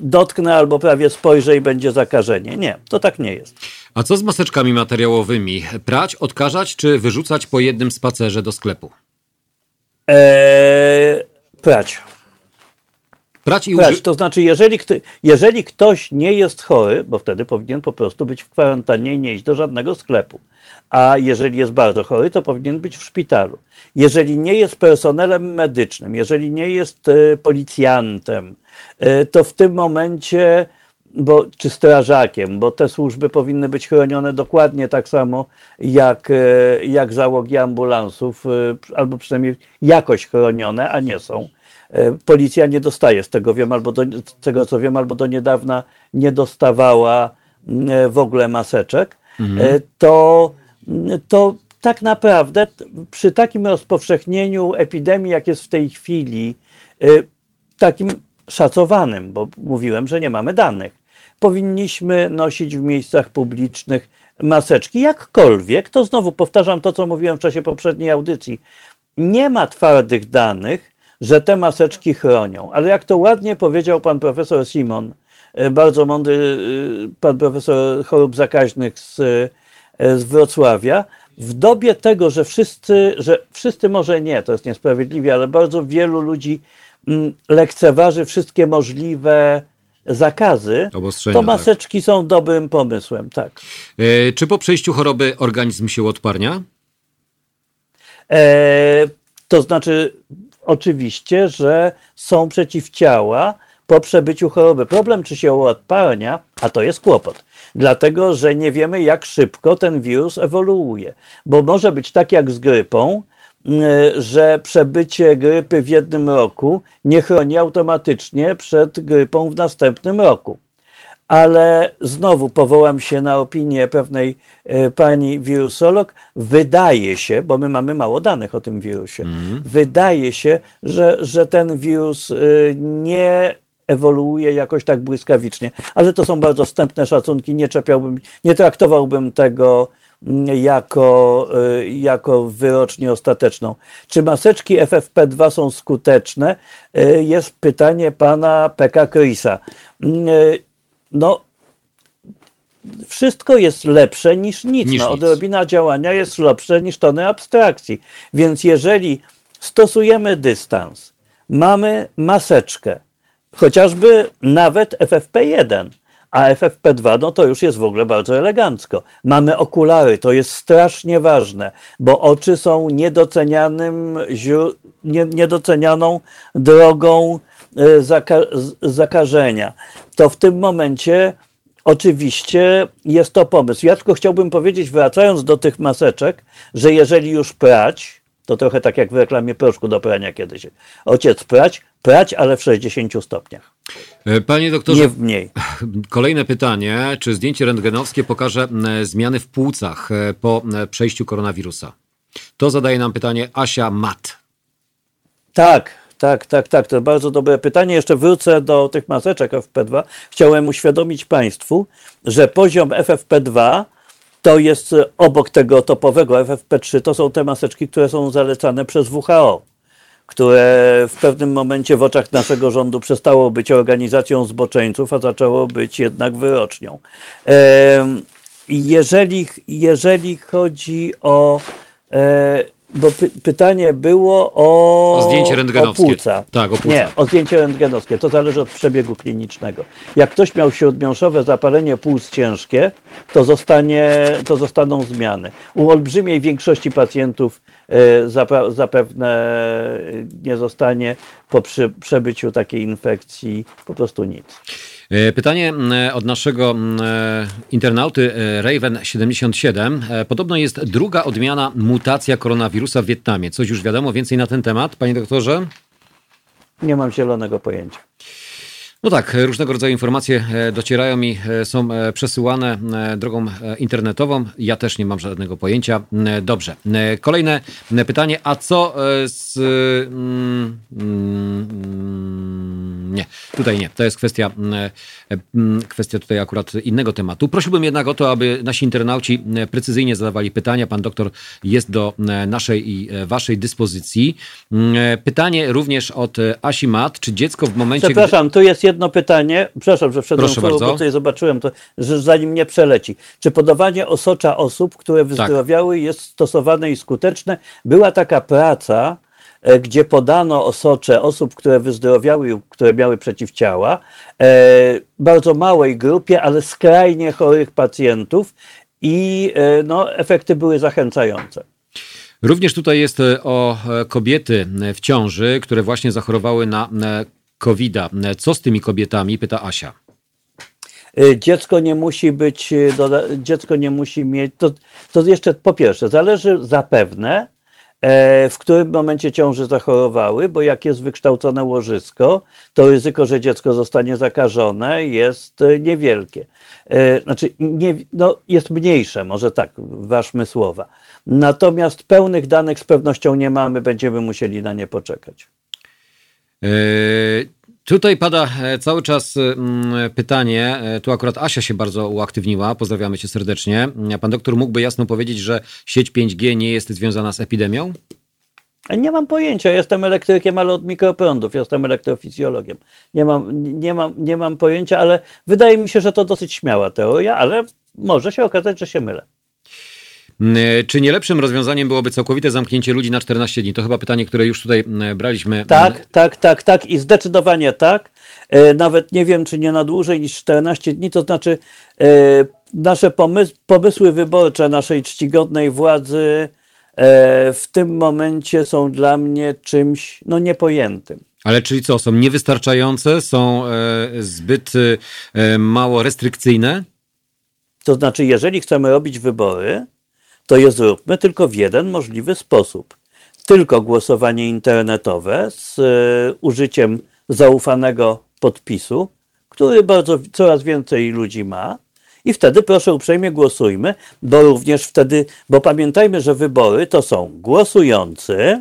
dotknę albo prawie spojrzę i będzie zakażenie. Nie, to tak nie jest. A co z maseczkami materiałowymi? Prać, odkażać czy wyrzucać po jednym spacerze do sklepu? Eee, prać. Prać i Prać, to znaczy, jeżeli, jeżeli ktoś nie jest chory, bo wtedy powinien po prostu być w kwarantannie i nie iść do żadnego sklepu, a jeżeli jest bardzo chory, to powinien być w szpitalu. Jeżeli nie jest personelem medycznym, jeżeli nie jest e, policjantem, e, to w tym momencie, bo, czy strażakiem, bo te służby powinny być chronione dokładnie tak samo jak, e, jak załogi ambulansów, albo przynajmniej jakoś chronione, a nie są. Policja nie dostaje, z tego wiem, albo do, z tego co wiem, albo do niedawna nie dostawała w ogóle maseczek. Mhm. To to tak naprawdę przy takim rozpowszechnieniu epidemii, jak jest w tej chwili, takim szacowanym, bo mówiłem, że nie mamy danych, powinniśmy nosić w miejscach publicznych maseczki, jakkolwiek, to znowu powtarzam to, co mówiłem w czasie poprzedniej audycji, nie ma twardych danych, że te maseczki chronią, ale jak to ładnie powiedział pan profesor Simon, y, bardzo mądry y, pan profesor chorób zakaźnych z E, z Wrocławia, w dobie tego, że wszyscy, że wszyscy może nie, to jest niesprawiedliwie, ale bardzo wielu ludzi mm, lekceważy wszystkie możliwe zakazy, to tak. maseczki tak. są dobrym pomysłem, tak. E, czy po przejściu choroby organizm się odparnia? E, to znaczy, oczywiście, że są przeciwciała po przebyciu choroby. Problem, czy się odparnia, a to jest kłopot dlatego że nie wiemy, jak szybko ten wirus ewoluuje. Bo może być tak jak z grypą, mm, że przebycie grypy w jednym roku nie chroni automatycznie przed grypą w następnym roku. Ale znowu powołam się na opinię pewnej e, pani wirusolog. Wydaje się, bo my mamy mało danych o tym wirusie, mm. wydaje się, że, że ten wirus e, nie ewoluuje jakoś tak błyskawicznie. Ale to są bardzo wstępne szacunki, nie czepiałbym, nie traktowałbym tego mm, jako, y, jako wyrocznie ostateczną. Czy maseczki FFP2 są skuteczne? Jest pytanie pana Peka Krysa. No, wszystko jest lepsze niż nic. Niż no, odrobina działania jest lepsze niż tony abstrakcji. Więc jeżeli stosujemy dystans, mamy maseczkę, chociażby nawet FFP1. A FFP2 no to już jest w ogóle bardzo elegancko. Mamy okulary, to jest strasznie ważne, bo oczy są niedocenianym, niedocenianą drogą zaka zakażenia. To w tym momencie oczywiście jest to pomysł. Ja tylko chciałbym powiedzieć, wracając do tych maseczek, że jeżeli już prać, to trochę tak jak w reklamie proszku do prania kiedyś. Ojciec prać, prać, ale w 60 stopniach. E, panie doktorze, nie w mniej. Kolejne pytanie. Czy zdjęcie rentgenowskie pokaże zmiany w płucach e, po przejściu koronawirusa? To zadaje nam pytanie Asia Mat. Tak, tak, tak, tak. To bardzo dobre pytanie. Jeszcze wrócę do tych maseczek FFP2. Chciałem uświadomić Państwu, że poziom FFP2 to jest obok tego topowego FFP3, to są te maseczki, które są zalecane przez WHO, które w pewnym momencie w oczach naszego rządu przestało być organizacją zboczeńców, a zaczęło być jednak wyrocznią. Jeżeli, jeżeli chodzi o e, bo py, pytanie było o, O zdjęcie rentgenowskie. O płuca. Tak, o płuca. Nie, o zdjęcie rentgenowskie. To zależy od przebiegu klinicznego. Jak ktoś miał śródmiąższowe zapalenie płuc ciężkie, to, zostanie, to zostaną zmiany. U olbrzymiej większości pacjentów e, zapa- zapewne nie zostanie po przebyciu takiej infekcji po prostu nic. E, Pytanie m, od naszego e, internauty e, Raven77. E, Podobno jest druga odmiana mutacja koronawirusa w Wietnamie. Coś już wiadomo więcej na ten temat, panie doktorze? Nie mam zielonego pojęcia. No tak, różnego rodzaju informacje e, docierają mi, e, są e, przesyłane drogą internetową. Ja też nie mam żadnego pojęcia. Dobrze. Kolejne pytanie. A co z. mm, mm, Nie, tutaj nie. To jest kwestia, mm, kwestia tutaj akurat innego tematu. Prosiłbym jednak o to, aby nasi internauci precyzyjnie zadawali pytania. Pan doktor jest do naszej i waszej dyspozycji. Pytanie również od Asi Mat. Czy dziecko w momencie. gdy- Przepraszam, tu jest jedno pytanie. Przepraszam, że wszedłem Proszę w słowo, bo tutaj zobaczyłem to, że zanim nie przeleci. Czy podawanie osocza osób, które wyzdrowiały, jest stosowane i skuteczne? Była taka praca, e, gdzie podano osocze osób, które wyzdrowiały, które miały przeciwciała, e, bardzo małej grupie, ale skrajnie chorych pacjentów i e, no, efekty były zachęcające. Również tutaj jest o kobiety w ciąży, które właśnie zachorowały na COVID-a. Co z tymi kobietami? Pyta Asia. Y, Dziecko nie musi być, y, dziecko nie musi mieć, to, to jeszcze po pierwsze, zależy zapewne, e, w którym momencie ciąży zachorowały, bo jak jest wykształcone łożysko, to ryzyko, że dziecko zostanie zakażone jest e, niewielkie. E, Znaczy, nie, no, jest mniejsze, może tak, ważmy słowa. Natomiast pełnych danych z pewnością nie mamy, będziemy musieli na nie poczekać. E, Tutaj pada e, cały czas mm, pytanie, e, tu akurat Asia się bardzo uaktywniła, pozdrawiamy cię serdecznie. Pan doktor mógłby jasno powiedzieć, że sieć 5G nie jest związana z epidemią? Nie mam pojęcia, jestem elektrykiem, ale od mikroprądów, jestem elektrofizjologiem. Nie mam, nie, mam, nie mam pojęcia, ale wydaje mi się, że to dosyć śmiała teoria, ale może się okazać, że się mylę. E, Czy nie lepszym rozwiązaniem byłoby całkowite zamknięcie ludzi na 14 dni? To chyba pytanie, które już tutaj m, braliśmy. Tak, tak, tak, tak i zdecydowanie tak. E, Nawet nie wiem, czy nie na dłużej niż 14 dni, to znaczy e, nasze pomys- pomysły wyborcze naszej czcigodnej władzy e, w tym momencie są dla mnie czymś no, niepojętym. Ale czyli co, są niewystarczające, są e, zbyt e, mało restrykcyjne? To znaczy, jeżeli chcemy robić wybory, to je zróbmy tylko w jeden możliwy sposób. Tylko głosowanie internetowe z e, użyciem zaufanego podpisu, który bardzo coraz więcej ludzi ma. I wtedy proszę uprzejmie głosujmy, bo również wtedy, bo pamiętajmy, że wybory to są głosujący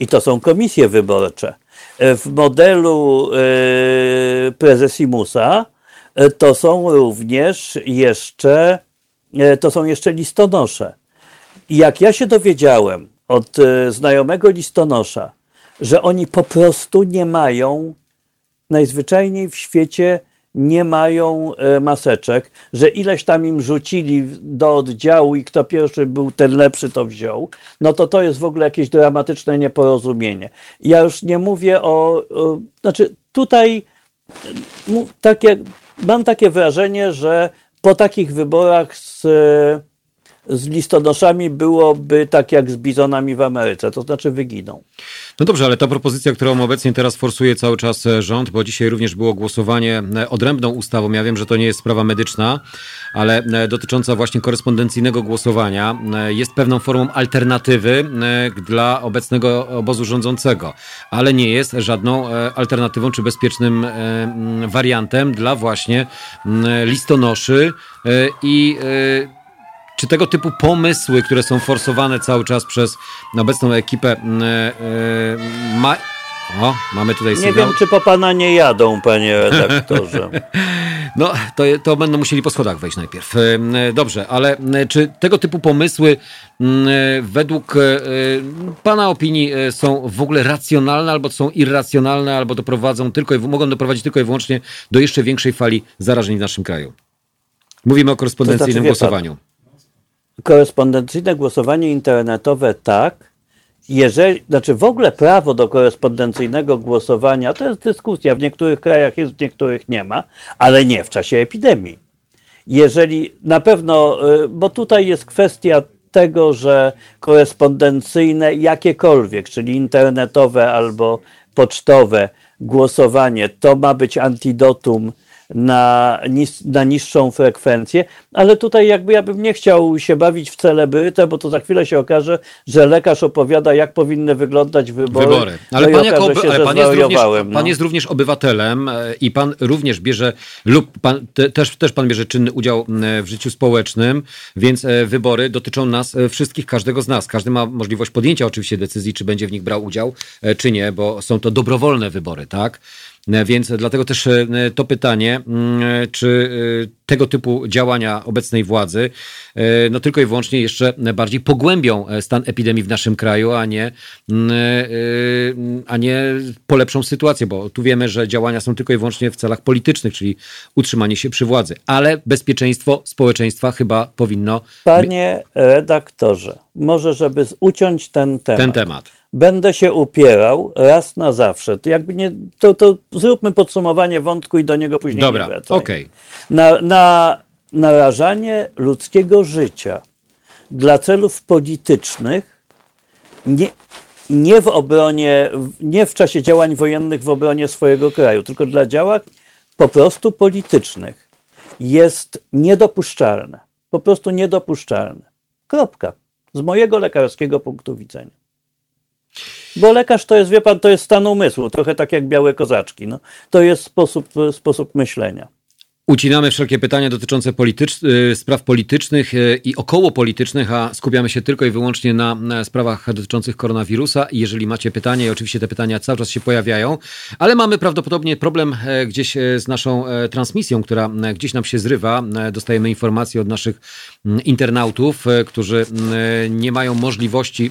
i to są komisje wyborcze. E, W modelu e, prezesimusa to są również jeszcze, to są jeszcze listonosze. I jak ja się dowiedziałem od e, znajomego listonosza, że oni po prostu nie mają, najzwyczajniej w świecie nie mają e, maseczek, że ileś tam im rzucili do oddziału i kto pierwszy był ten lepszy, to wziął, no to to jest w ogóle jakieś dramatyczne nieporozumienie. Ja już nie mówię o, o znaczy tutaj takie, mam takie wrażenie, że po takich wyborach z, z listonoszami byłoby tak jak z bizonami w Ameryce, to znaczy wyginą. No dobrze, ale ta propozycja, którą obecnie teraz forsuje cały czas e, rząd, bo dzisiaj również było głosowanie e, odrębną ustawą, ja wiem, że to nie jest sprawa medyczna, ale e, dotycząca właśnie korespondencyjnego głosowania, jest pewną formą alternatywy dla obecnego obozu rządzącego, ale nie jest żadną alternatywą czy bezpiecznym wariantem dla właśnie listonoszy i czy tego typu pomysły, które są forsowane cały czas przez obecną ekipę, e, ma, O, mamy tutaj Nie sygnał. wiem, czy po pana nie jadą, panie redaktorze. No, to, to będą musieli po schodach wejść najpierw. E, m, Dobrze, ale czy tego typu pomysły według e, Pana opinii e, są w ogóle racjonalne, albo są irracjonalne, albo doprowadzą tylko i mogą doprowadzić tylko i wyłącznie do jeszcze większej fali zarażeń w naszym kraju? Mówimy o korespondencyjnym To znaczy, wie pan, głosowaniu. Korespondencyjne głosowanie internetowe tak, jeżeli, znaczy w ogóle prawo do korespondencyjnego głosowania, to jest dyskusja, w niektórych krajach jest, w niektórych nie ma, ale nie w czasie epidemii. Jeżeli na pewno, y, bo tutaj jest kwestia tego, że korespondencyjne jakiekolwiek, czyli internetowe albo pocztowe głosowanie, to ma być antidotum na, nis, na niższą frekwencję, ale tutaj jakby ja bym nie chciał się bawić w celebrytę, bo to za chwilę się okaże, że lekarz opowiada, jak powinny wyglądać wybory. Wybory. Ale, no pan, jako, oby- się, ale pan, jest również, pan no. jest również obywatelem e, i pan również bierze, lub pan, te, też, też pan bierze czynny udział w życiu społecznym, więc e, wybory dotyczą nas e, wszystkich, każdego z nas. Każdy ma możliwość podjęcia oczywiście decyzji, czy będzie w nich brał udział, czy nie, bo są to dobrowolne wybory, tak? E, Więc dlatego też e, to pytanie, mm, e, czy tego typu działania obecnej władzy, no tylko i wyłącznie jeszcze bardziej pogłębią stan epidemii w naszym kraju, a nie, mm, e, a nie polepszą sytuację, bo tu wiemy, że działania są tylko i wyłącznie w celach politycznych, czyli utrzymanie się przy władzy, ale bezpieczeństwo społeczeństwa chyba powinno Panie redaktorze, może żeby uciąć ten temat. ten temat. Będę się upierał raz na zawsze. To jakby nie, to, to zróbmy podsumowanie wątku i do niego później Dobra, okej. Na, na narażanie ludzkiego życia dla celów politycznych nie, nie w obronie, nie w czasie działań wojennych w obronie swojego kraju, tylko dla działań po prostu politycznych jest niedopuszczalne. Po prostu niedopuszczalne. Kropka. Z mojego lekarskiego punktu widzenia. Bo lekarz to jest, wie pan, to jest stan umysłu, trochę tak jak białe kozaczki. No, to jest sposób, sposób myślenia. Ucinamy wszelkie pytania dotyczące politycz- y, spraw politycznych y, i okołopolitycznych, a skupiamy się tylko i wyłącznie na, sprawach dotyczących koronawirusa. Jeżeli macie pytania, i oczywiście te pytania cały czas się pojawiają, ale mamy prawdopodobnie problem e, gdzieś e, z naszą e, transmisją, która gdzieś nam się zrywa. Dostajemy informacje od naszych internautów, którzy nie mają możliwości.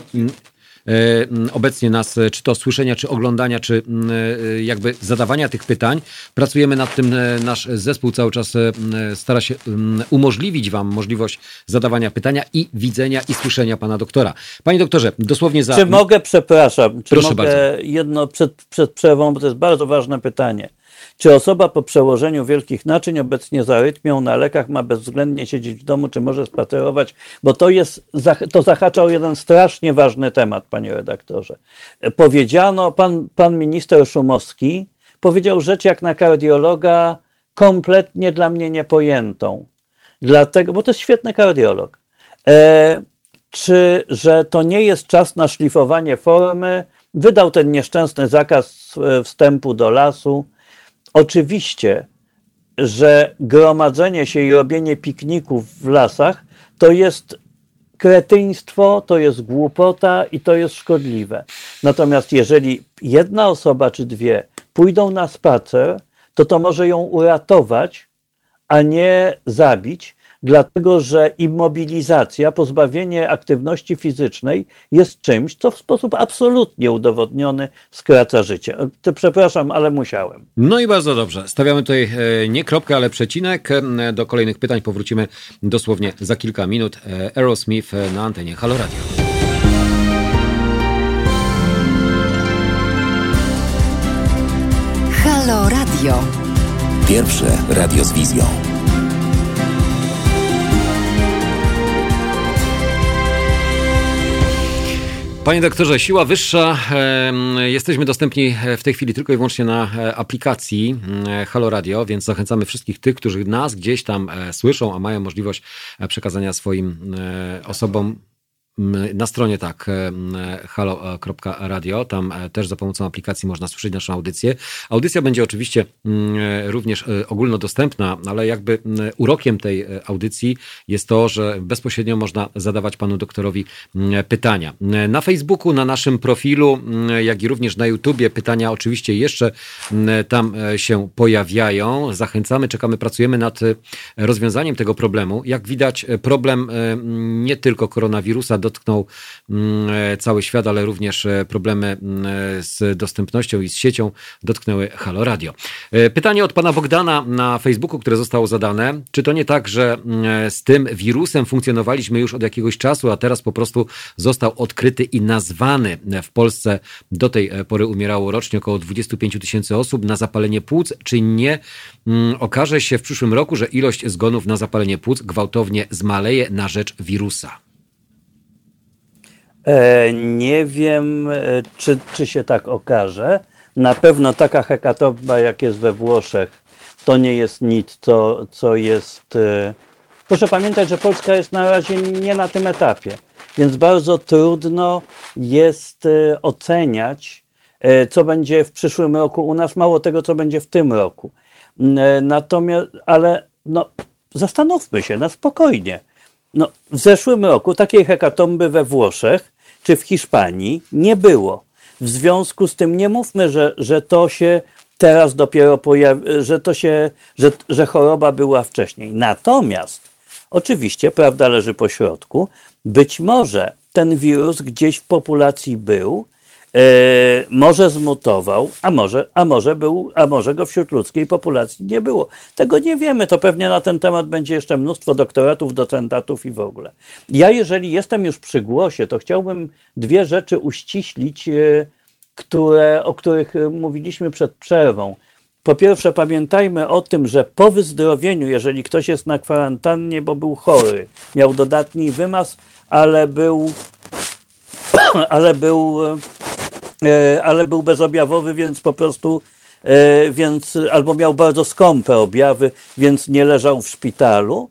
E, obecnie nas, e, czy to słyszenia, czy oglądania, czy e, jakby zadawania tych pytań. Pracujemy nad tym, nasz zespół cały czas stara się umożliwić Wam możliwość zadawania pytania i widzenia i słyszenia Pana doktora. Panie doktorze, dosłownie za... Czy mogę, przepraszam, czy Proszę mogę bardzo. jedno przed, przed przerwą, bo to jest bardzo ważne pytanie. Czy osoba po przełożeniu wielkich naczyń, obecnie z arytmią na lekach, ma bezwzględnie siedzieć w domu, czy może spacerować? Bo to jest, to zahacza o jeden strasznie ważny temat, panie redaktorze. Powiedziano, pan, pan minister Szumowski powiedział rzecz jak na kardiologa kompletnie dla mnie niepojętą. Dlatego, bo to jest świetny kardiolog. E, czy, że to nie jest czas na szlifowanie formy? Wydał ten nieszczęsny zakaz e, wstępu do lasu. Oczywiście, że gromadzenie się i robienie pikników w lasach to jest kretyństwo, to jest głupota i to jest szkodliwe. Natomiast jeżeli jedna osoba czy dwie pójdą na spacer, to to może ją uratować, a nie zabić, dlatego że immobilizacja, pozbawienie aktywności fizycznej jest czymś, co w sposób absolutnie udowodniony skraca życie. To przepraszam, ale musiałem. No i bardzo dobrze. Stawiamy tutaj e, nie kropkę, ale przecinek. E, Do kolejnych pytań powrócimy dosłownie za kilka minut. E, Aerosmith na antenie Halo Radio. Halo Radio. Pierwsze radio z wizją. Panie doktorze, siła wyższa. Jesteśmy dostępni w tej chwili tylko i wyłącznie na e, aplikacji mm, Halo Radio, więc zachęcamy wszystkich tych, którzy nas gdzieś tam e, słyszą, a mają możliwość e, przekazania swoim e, osobom na stronie tak, halo.radio, tam też za pomocą aplikacji można słyszeć naszą audycję. Audycja będzie oczywiście również ogólnodostępna, ale jakby urokiem tej audycji jest to, że bezpośrednio można zadawać panu doktorowi pytania. Na Facebooku, na naszym profilu, jak i również na YouTubie pytania oczywiście jeszcze tam się pojawiają. Zachęcamy, czekamy, pracujemy nad rozwiązaniem tego problemu. Jak widać, problem nie tylko koronawirusa dotknął cały świat, ale również problemy z dostępnością i z siecią dotknęły Halo Radio. Pytanie od pana Bogdana na Facebooku, które zostało zadane. Czy to nie tak, że z tym wirusem funkcjonowaliśmy już od jakiegoś czasu, a teraz po prostu został odkryty i nazwany w Polsce do tej pory umierało rocznie około 25 tysięcy osób na zapalenie płuc, czy nie mm, okaże się w przyszłym roku, że ilość zgonów na zapalenie płuc gwałtownie zmaleje na rzecz wirusa? E, nie wiem, e, czy, czy się tak okaże. Na pewno taka hekatomba, jak jest we Włoszech, to nie jest nic, co, co jest. E, proszę pamiętać, że Polska jest na razie nie na tym etapie, więc bardzo trudno jest oceniać, co będzie w przyszłym roku u nas, mało tego, co będzie w tym roku. Natomiast, ale no, zastanówmy się na spokojnie. No, w zeszłym roku takiej hekatomby we Włoszech czy w Hiszpanii nie było. W związku z tym nie mówmy, że, że to się teraz dopiero pojawi, że to się, że, że choroba była wcześniej. Natomiast oczywiście prawda leży po środku. Być może ten wirus gdzieś w populacji był, może zmutował, a może, a, może był, a może go wśród ludzkiej populacji nie było. Tego nie wiemy. To pewnie na ten temat będzie jeszcze mnóstwo doktoratów, docentatów i w ogóle. Ja, jeżeli jestem już przy głosie, to chciałbym dwie rzeczy uściślić, e, które, o których mówiliśmy przed przerwą. Po pierwsze, pamiętajmy o tym, że po wyzdrowieniu, jeżeli ktoś jest na kwarantannie, bo był chory, miał dodatni wymaz, ale był, ale był E, ale był bezobjawowy, więc po prostu e, więc albo miał bardzo skąpe objawy, więc nie leżał w szpitalu.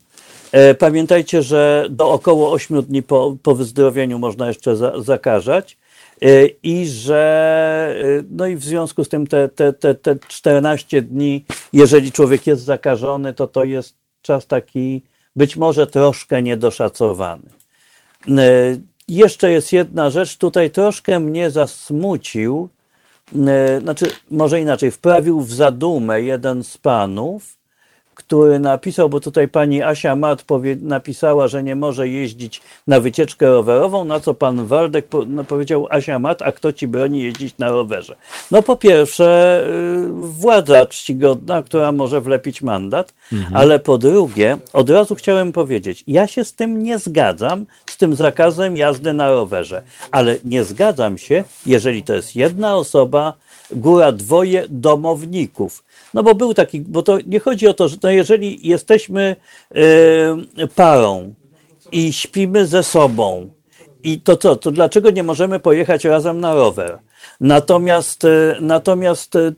E, pamiętajcie, że do około 8 dni po, po wyzdrowieniu można jeszcze za, zakażać i że no i w związku z tym te, te, te, te 14 dni, jeżeli człowiek jest zakażony, to to jest czas taki być może troszkę niedoszacowany. Jeszcze jest jedna rzecz, tutaj troszkę mnie zasmucił, e, znaczy może inaczej, wprawił w zadumę jeden z panów, który napisał, bo tutaj pani Asia Mat powie, napisała, że nie może jeździć na wycieczkę rowerową, na co pan Waldek po, no, powiedział, Asia Mat, a kto ci broni jeździć na rowerze? No po pierwsze, y, władza czcigodna, która może wlepić mandat, mhm. ale po drugie, od razu chciałem powiedzieć, ja się z tym nie zgadzam, z tym zakazem jazdy na rowerze, ale nie zgadzam się, jeżeli to jest jedna osoba, góra dwoje domowników. No bo był taki, bo to nie chodzi o to, że no jeżeli jesteśmy y, parą i śpimy ze sobą, i to co, to dlaczego nie możemy pojechać razem na rower? Natomiast, y, natomiast, y,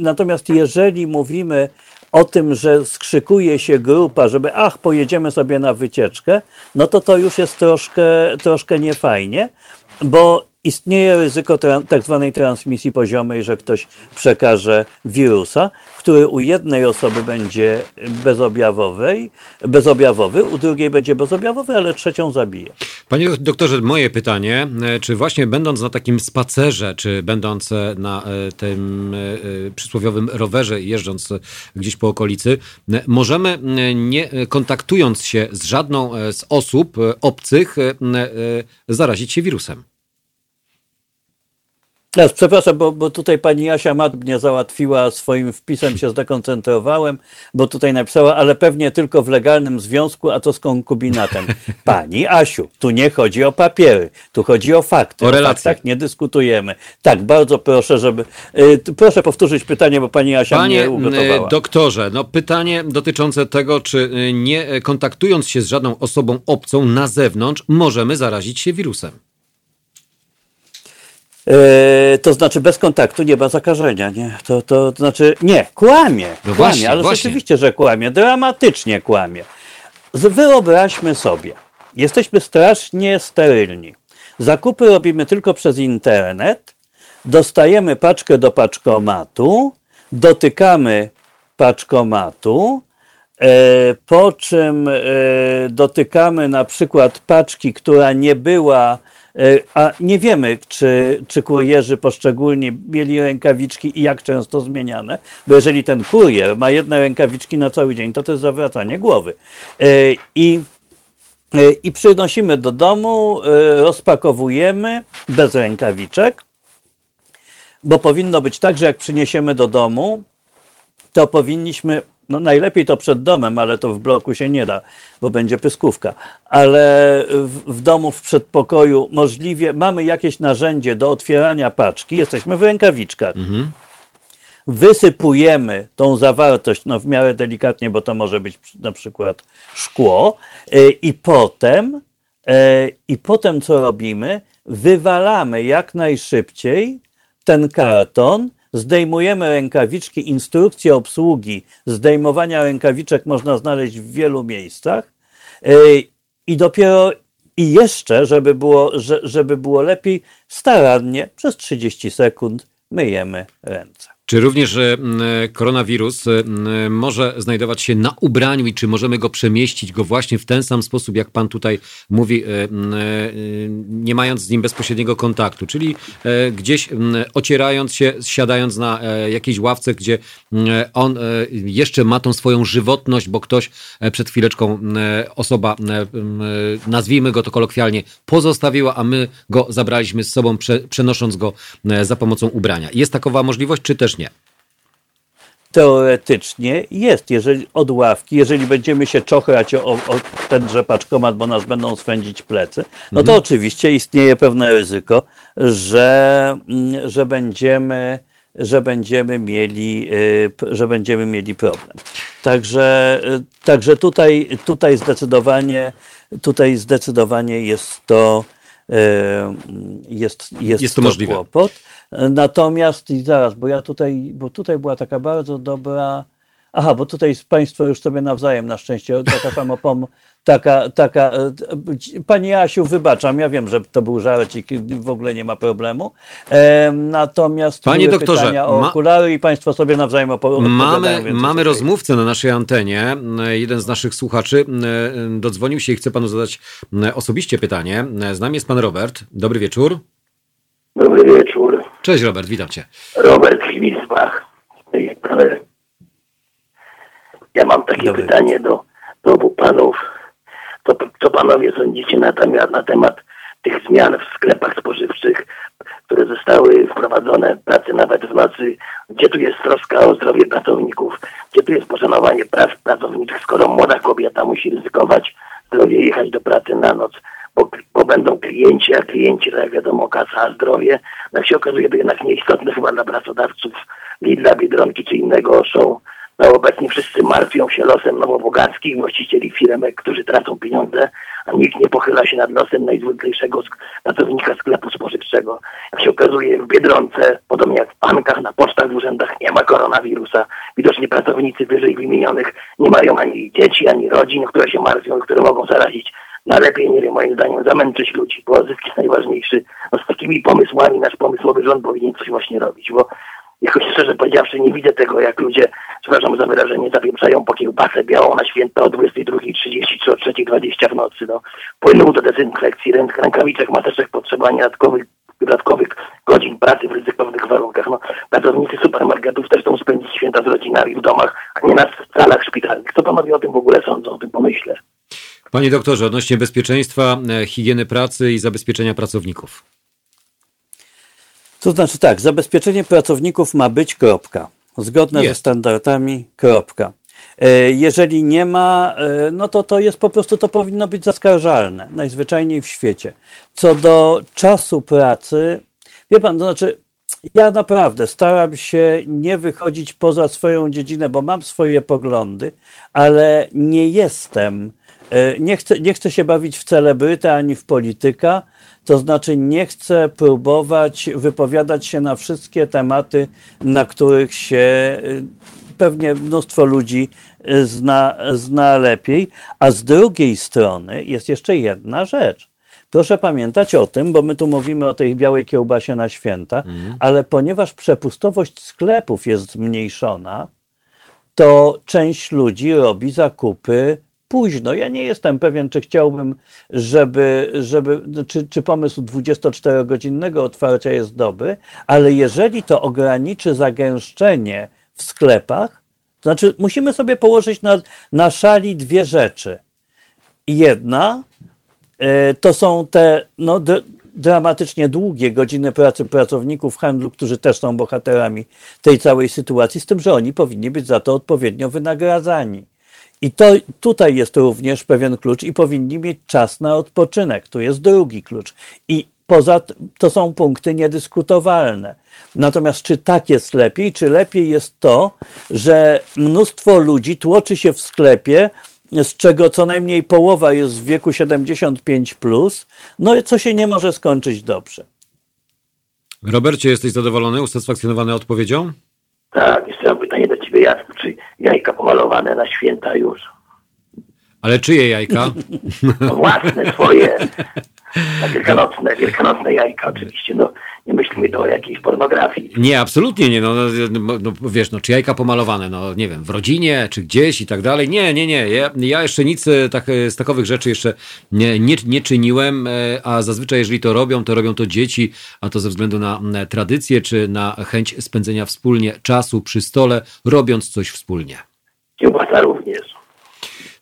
natomiast jeżeli mówimy o tym, że skrzykuje się grupa, żeby ach, pojedziemy sobie na wycieczkę, no to to już jest troszkę, troszkę niefajnie, bo istnieje ryzyko tak zwanej transmisji poziomej, że ktoś przekaże wirusa, który u jednej osoby będzie bezobjawowej, bezobjawowy, u drugiej będzie bezobjawowy, ale trzecią zabije. Panie doktorze, moje pytanie, e, czy właśnie będąc na takim spacerze, czy będąc e, na e, tym przysłowiowym rowerze, jeżdżąc gdzieś po okolicy, możemy nie kontaktując się z żadną z osób obcych, zarazić się wirusem? Ja, przepraszam, bo, bo tutaj pani Asia Mat mnie załatwiła swoim wpisem, się zdekoncentrowałem, bo tutaj napisała, ale pewnie tylko w legalnym związku, a to z konkubinatem. Pani Asiu, tu nie chodzi o papiery, tu chodzi o fakty. O relacje. Tak, nie dyskutujemy. Tak, bardzo proszę, żeby... Y, proszę powtórzyć pytanie, bo pani Asia Panie mnie ugotowała. doktorze, no pytanie dotyczące tego, czy y, nie kontaktując się z żadną osobą obcą na zewnątrz, możemy zarazić się wirusem. E, to znaczy bez kontaktu nie ma zakażenia, nie? To, to, to znaczy, nie, kłamie, no kłamie, właśnie, ale właśnie. rzeczywiście, że kłamie, dramatycznie kłamie. Wyobraźmy sobie, jesteśmy strasznie sterylni. Zakupy robimy tylko przez internet, dostajemy paczkę do paczkomatu, dotykamy paczkomatu, e, po czym e, dotykamy na przykład paczki, która nie była, a nie wiemy, czy, czy kurierzy poszczególni mieli rękawiczki i jak często zmieniane, bo jeżeli ten kurier ma jedne rękawiczki na cały dzień, to to jest zawracanie głowy. E, I E, i przynosimy do domu, e, rozpakowujemy bez rękawiczek, bo powinno być tak, że jak przyniesiemy do domu, to powinniśmy, no najlepiej to przed domem, ale to w bloku się nie da, bo będzie pyskówka, ale w, w domu, w przedpokoju możliwie mamy jakieś narzędzie do otwierania paczki, jesteśmy w rękawiczkach. Wysypujemy tą zawartość, no w miarę delikatnie, bo to może być na przykład szkło, e, i potem, e, i potem co robimy? Wywalamy jak najszybciej ten karton, zdejmujemy rękawiczki, instrukcje obsługi zdejmowania rękawiczek można znaleźć w wielu miejscach i dopiero i jeszcze, żeby było, że- żeby było lepiej, starannie przez 30 sekund myjemy ręce. Czy również koronawirus e, może znajdować się na ubraniu i czy możemy go przemieścić go właśnie w ten sam sposób, jak pan tutaj mówi, e, e, nie mając z nim bezpośredniego kontaktu, czyli gdzieś ocierając się, siadając na jakiejś ławce, gdzie on jeszcze ma tą swoją żywotność, bo ktoś przed chwileczką osoba, nazwijmy go to kolokwialnie, pozostawiła, a my go zabraliśmy z sobą, prze, przenosząc go za pomocą ubrania. Jest takowa możliwość, czy też nie? teoretycznie jest, jeżeli od ławki, jeżeli będziemy się czochrać o, o tenże paczkomat, bo nas będą swędzić plecy, no to oczywiście istnieje pewne ryzyko, że, mm, że będziemy że będziemy mieli, y, że będziemy mieli problem. Także, y, także tutaj, tutaj zdecydowanie, tutaj zdecydowanie jest to, y, jest, jest, Jest to możliwe. kłopot. Natomiast i zaraz, bo ja tutaj, bo tutaj była taka bardzo dobra. Aha, bo tutaj Państwo już sobie nawzajem na szczęście taka samopom, taka, taka. e, Pani Asiu, wybaczam, ja wiem, że to był żarcik i w ogóle nie ma problemu. E, natomiast Panie doktorze, pytania o ma- okulary i Państwo sobie nawzajem opo- odpowiadają, Mamy, mamy rozmówcę na naszej antenie. Jeden z naszych słuchaczy e, dodzwonił się i chce panu zadać e, osobiście pytanie. Z nami jest pan Robert. Dobry wieczór. Dobry wieczór. Cześć Robert, witam cię. Robert Świsbach. Ja mam takie Dobry pytanie do, do obu panów. Co, co panowie sądzicie na temat, na temat tych zmian w sklepach spożywczych, które zostały wprowadzone, pracy nawet w nocy, gdzie tu jest troska o zdrowie pracowników, gdzie tu jest poszanowanie praw pracowniczych, skoro młoda kobieta musi ryzykować zdrowie i jechać do pracy na noc, bo, bo będą klienci, a klienci, tak jak wiadomo, kasa, zdrowie, jak się okazuje, to jednak nieistotne chyba dla pracodawców Lidla, Biedronki czy innego show. No obecnie wszyscy martwią się losem nowobogackich właścicieli firmek, którzy tracą pieniądze, a nikt nie pochyla się nad losem najzwyklejszego pracownika sklepu spożywczego. Jak się okazuje w Biedronce, podobnie jak w bankach, na pocztach, w urzędach nie ma koronawirusa. Widocznie pracownicy wyżej wymienionych nie mają ani dzieci, ani rodzin, które się martwią, które mogą zarazić. No lepiej, nie wiem, moim zdaniem, zamęczyć ludzi, bo zysk jest najważniejszy. No z takimi pomysłami nasz pomysłowy rząd powinien coś właśnie robić, bo jakoś szczerze powiedziawszy nie widzę tego, jak ludzie, przepraszam za wyrażenie, zapieprzają po kiełbasę białą na święta o 22.30 czy o 3.20 w nocy. No. Płynął do dezynfekcji, ręk, rękawiczek, maseczek potrzeba dodatkowych, dodatkowych godzin pracy w ryzykownych warunkach. No, pracownicy supermarketów też chcą spędzić święta z rodzinami w domach, a nie na salach szpitalnych. Co panowie o tym w ogóle sądzą, o tym pomyślę? Panie doktorze, odnośnie bezpieczeństwa, e, higieny pracy i zabezpieczenia pracowników. To znaczy tak, zabezpieczenie pracowników ma być kropka. Zgodne ze Jest. standardami kropka. E, Jeżeli nie ma, e, no to to jest po prostu, to powinno być zaskarżalne, najzwyczajniej w świecie. Co do czasu pracy, wie pan, to znaczy, ja naprawdę staram się nie wychodzić poza swoją dziedzinę, bo mam swoje poglądy, ale nie jestem, nie chcę, nie chcę się bawić w celebrytę ani w polityka, to znaczy nie chcę próbować wypowiadać się na wszystkie tematy, na których się y, pewnie mnóstwo ludzi zna, zna lepiej. A z drugiej strony jest jeszcze jedna rzecz. Proszę pamiętać o tym, bo my tu mówimy o tej białej kiełbasie na święta, ale ponieważ przepustowość sklepów jest zmniejszona, to część ludzi robi zakupy późno. Ja nie jestem pewien, czy chciałbym, żeby, żeby czy, czy pomysł 24-godzinnego otwarcia jest dobry, ale jeżeli to ograniczy zagęszczenie w sklepach, to znaczy musimy sobie położyć na, na szali dwie rzeczy. Jedna e, to są te no, dramatycznie długie godziny pracy pracowników handlu, którzy też są bohaterami tej całej sytuacji, z tym, że oni powinni być za to odpowiednio wynagradzani. I to tutaj jest również pewien klucz i powinni mieć czas na odpoczynek. Tu jest drugi klucz. I poza to są punkty niedyskutowalne. Natomiast czy tak jest lepiej, czy lepiej jest to, że mnóstwo ludzi tłoczy się w sklepie, z czego co najmniej połowa jest w wieku 75, plus, no co się nie może skończyć dobrze. Robercie, jesteś zadowolony, usatysfakcjonowany odpowiedzią? Tak, jeszcze mam pytanie Jacku, czy jajka pomalowane na święta już? Ale czyje jajka? No własne, swoje. Wielkanocne, wielkanocne jajka oczywiście, no nie myślmy tu o jakiejś pornografii. Nie, absolutnie nie. No, no, no wiesz, no, czy jajka pomalowane, no nie wiem, w rodzinie, czy gdzieś i tak dalej. Nie, nie, nie. Ja, ja jeszcze nic e, tak, e, z takowych rzeczy jeszcze nie, nie, nie czyniłem, e, a zazwyczaj jeżeli to robią, to robią to dzieci, a to ze względu na tradycję, czy na chęć spędzenia wspólnie czasu przy stole, robiąc coś wspólnie. Kiełbasa również.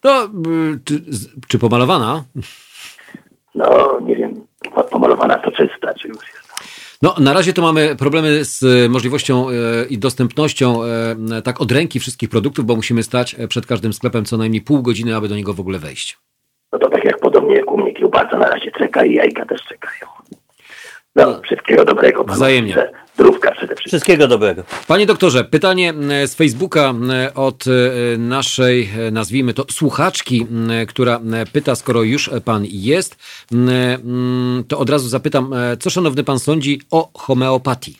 No, czy, czy pomalowana? No nie wiem, po- pomalowana to czysta, czy już jest. No, na razie to mamy problemy z e, możliwością e, i dostępnością e, tak od ręki wszystkich produktów, bo musimy stać przed każdym sklepem co najmniej pół godziny, aby do niego w ogóle wejść. No to tak jak podobnie jak u mnie kiełbasa na razie czeka i jajka też czekają. No, wszystkiego dobrego panu. Wzajemnie. życzę. Zdrówka przede wszystkim. Wszystkiego dobrego. Panie doktorze, pytanie e, z Facebooka e, od e, naszej, nazwijmy to, słuchaczki, która pyta, skoro już pan jest, to od razu zapytam, co szanowny pan sądzi o homeopatii?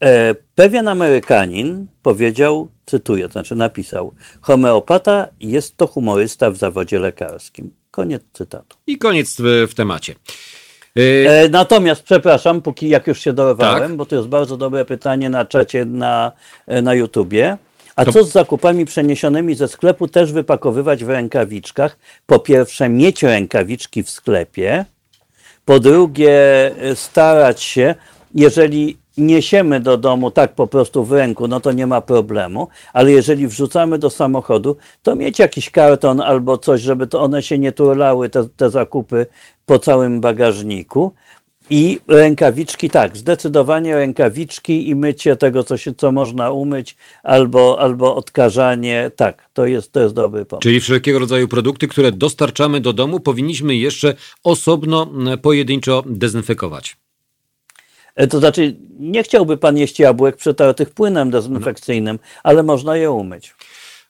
E, Pewien Amerykanin powiedział, cytuję, to znaczy napisał, homeopata jest to humorysta w zawodzie lekarskim. Koniec cytatu. I koniec w, w temacie. E, E, natomiast, przepraszam, póki jak już się dorwałem, Tak. bo to jest bardzo dobre pytanie na czacie na, e, na YouTubie. A To- co z zakupami przeniesionymi ze sklepu też wypakowywać w rękawiczkach? Po pierwsze, mieć rękawiczki w sklepie. Po drugie, e, starać się, jeżeli niesiemy do domu tak po prostu w ręku, no to nie ma problemu, ale jeżeli wrzucamy do samochodu, to mieć jakiś karton albo coś, żeby to one się nie turlały, te, te zakupy po całym bagażniku. I rękawiczki, tak, zdecydowanie rękawiczki i mycie tego, co, się, co można umyć, albo, albo odkażanie, tak, to jest, to jest dobry pomysł. Czyli wszelkiego rodzaju produkty, które dostarczamy do domu, powinniśmy jeszcze osobno, m, pojedynczo dezynfekować. E, To znaczy, nie chciałby pan jeść jabłek przetartych płynem dezynfekcyjnym, ale można je umyć.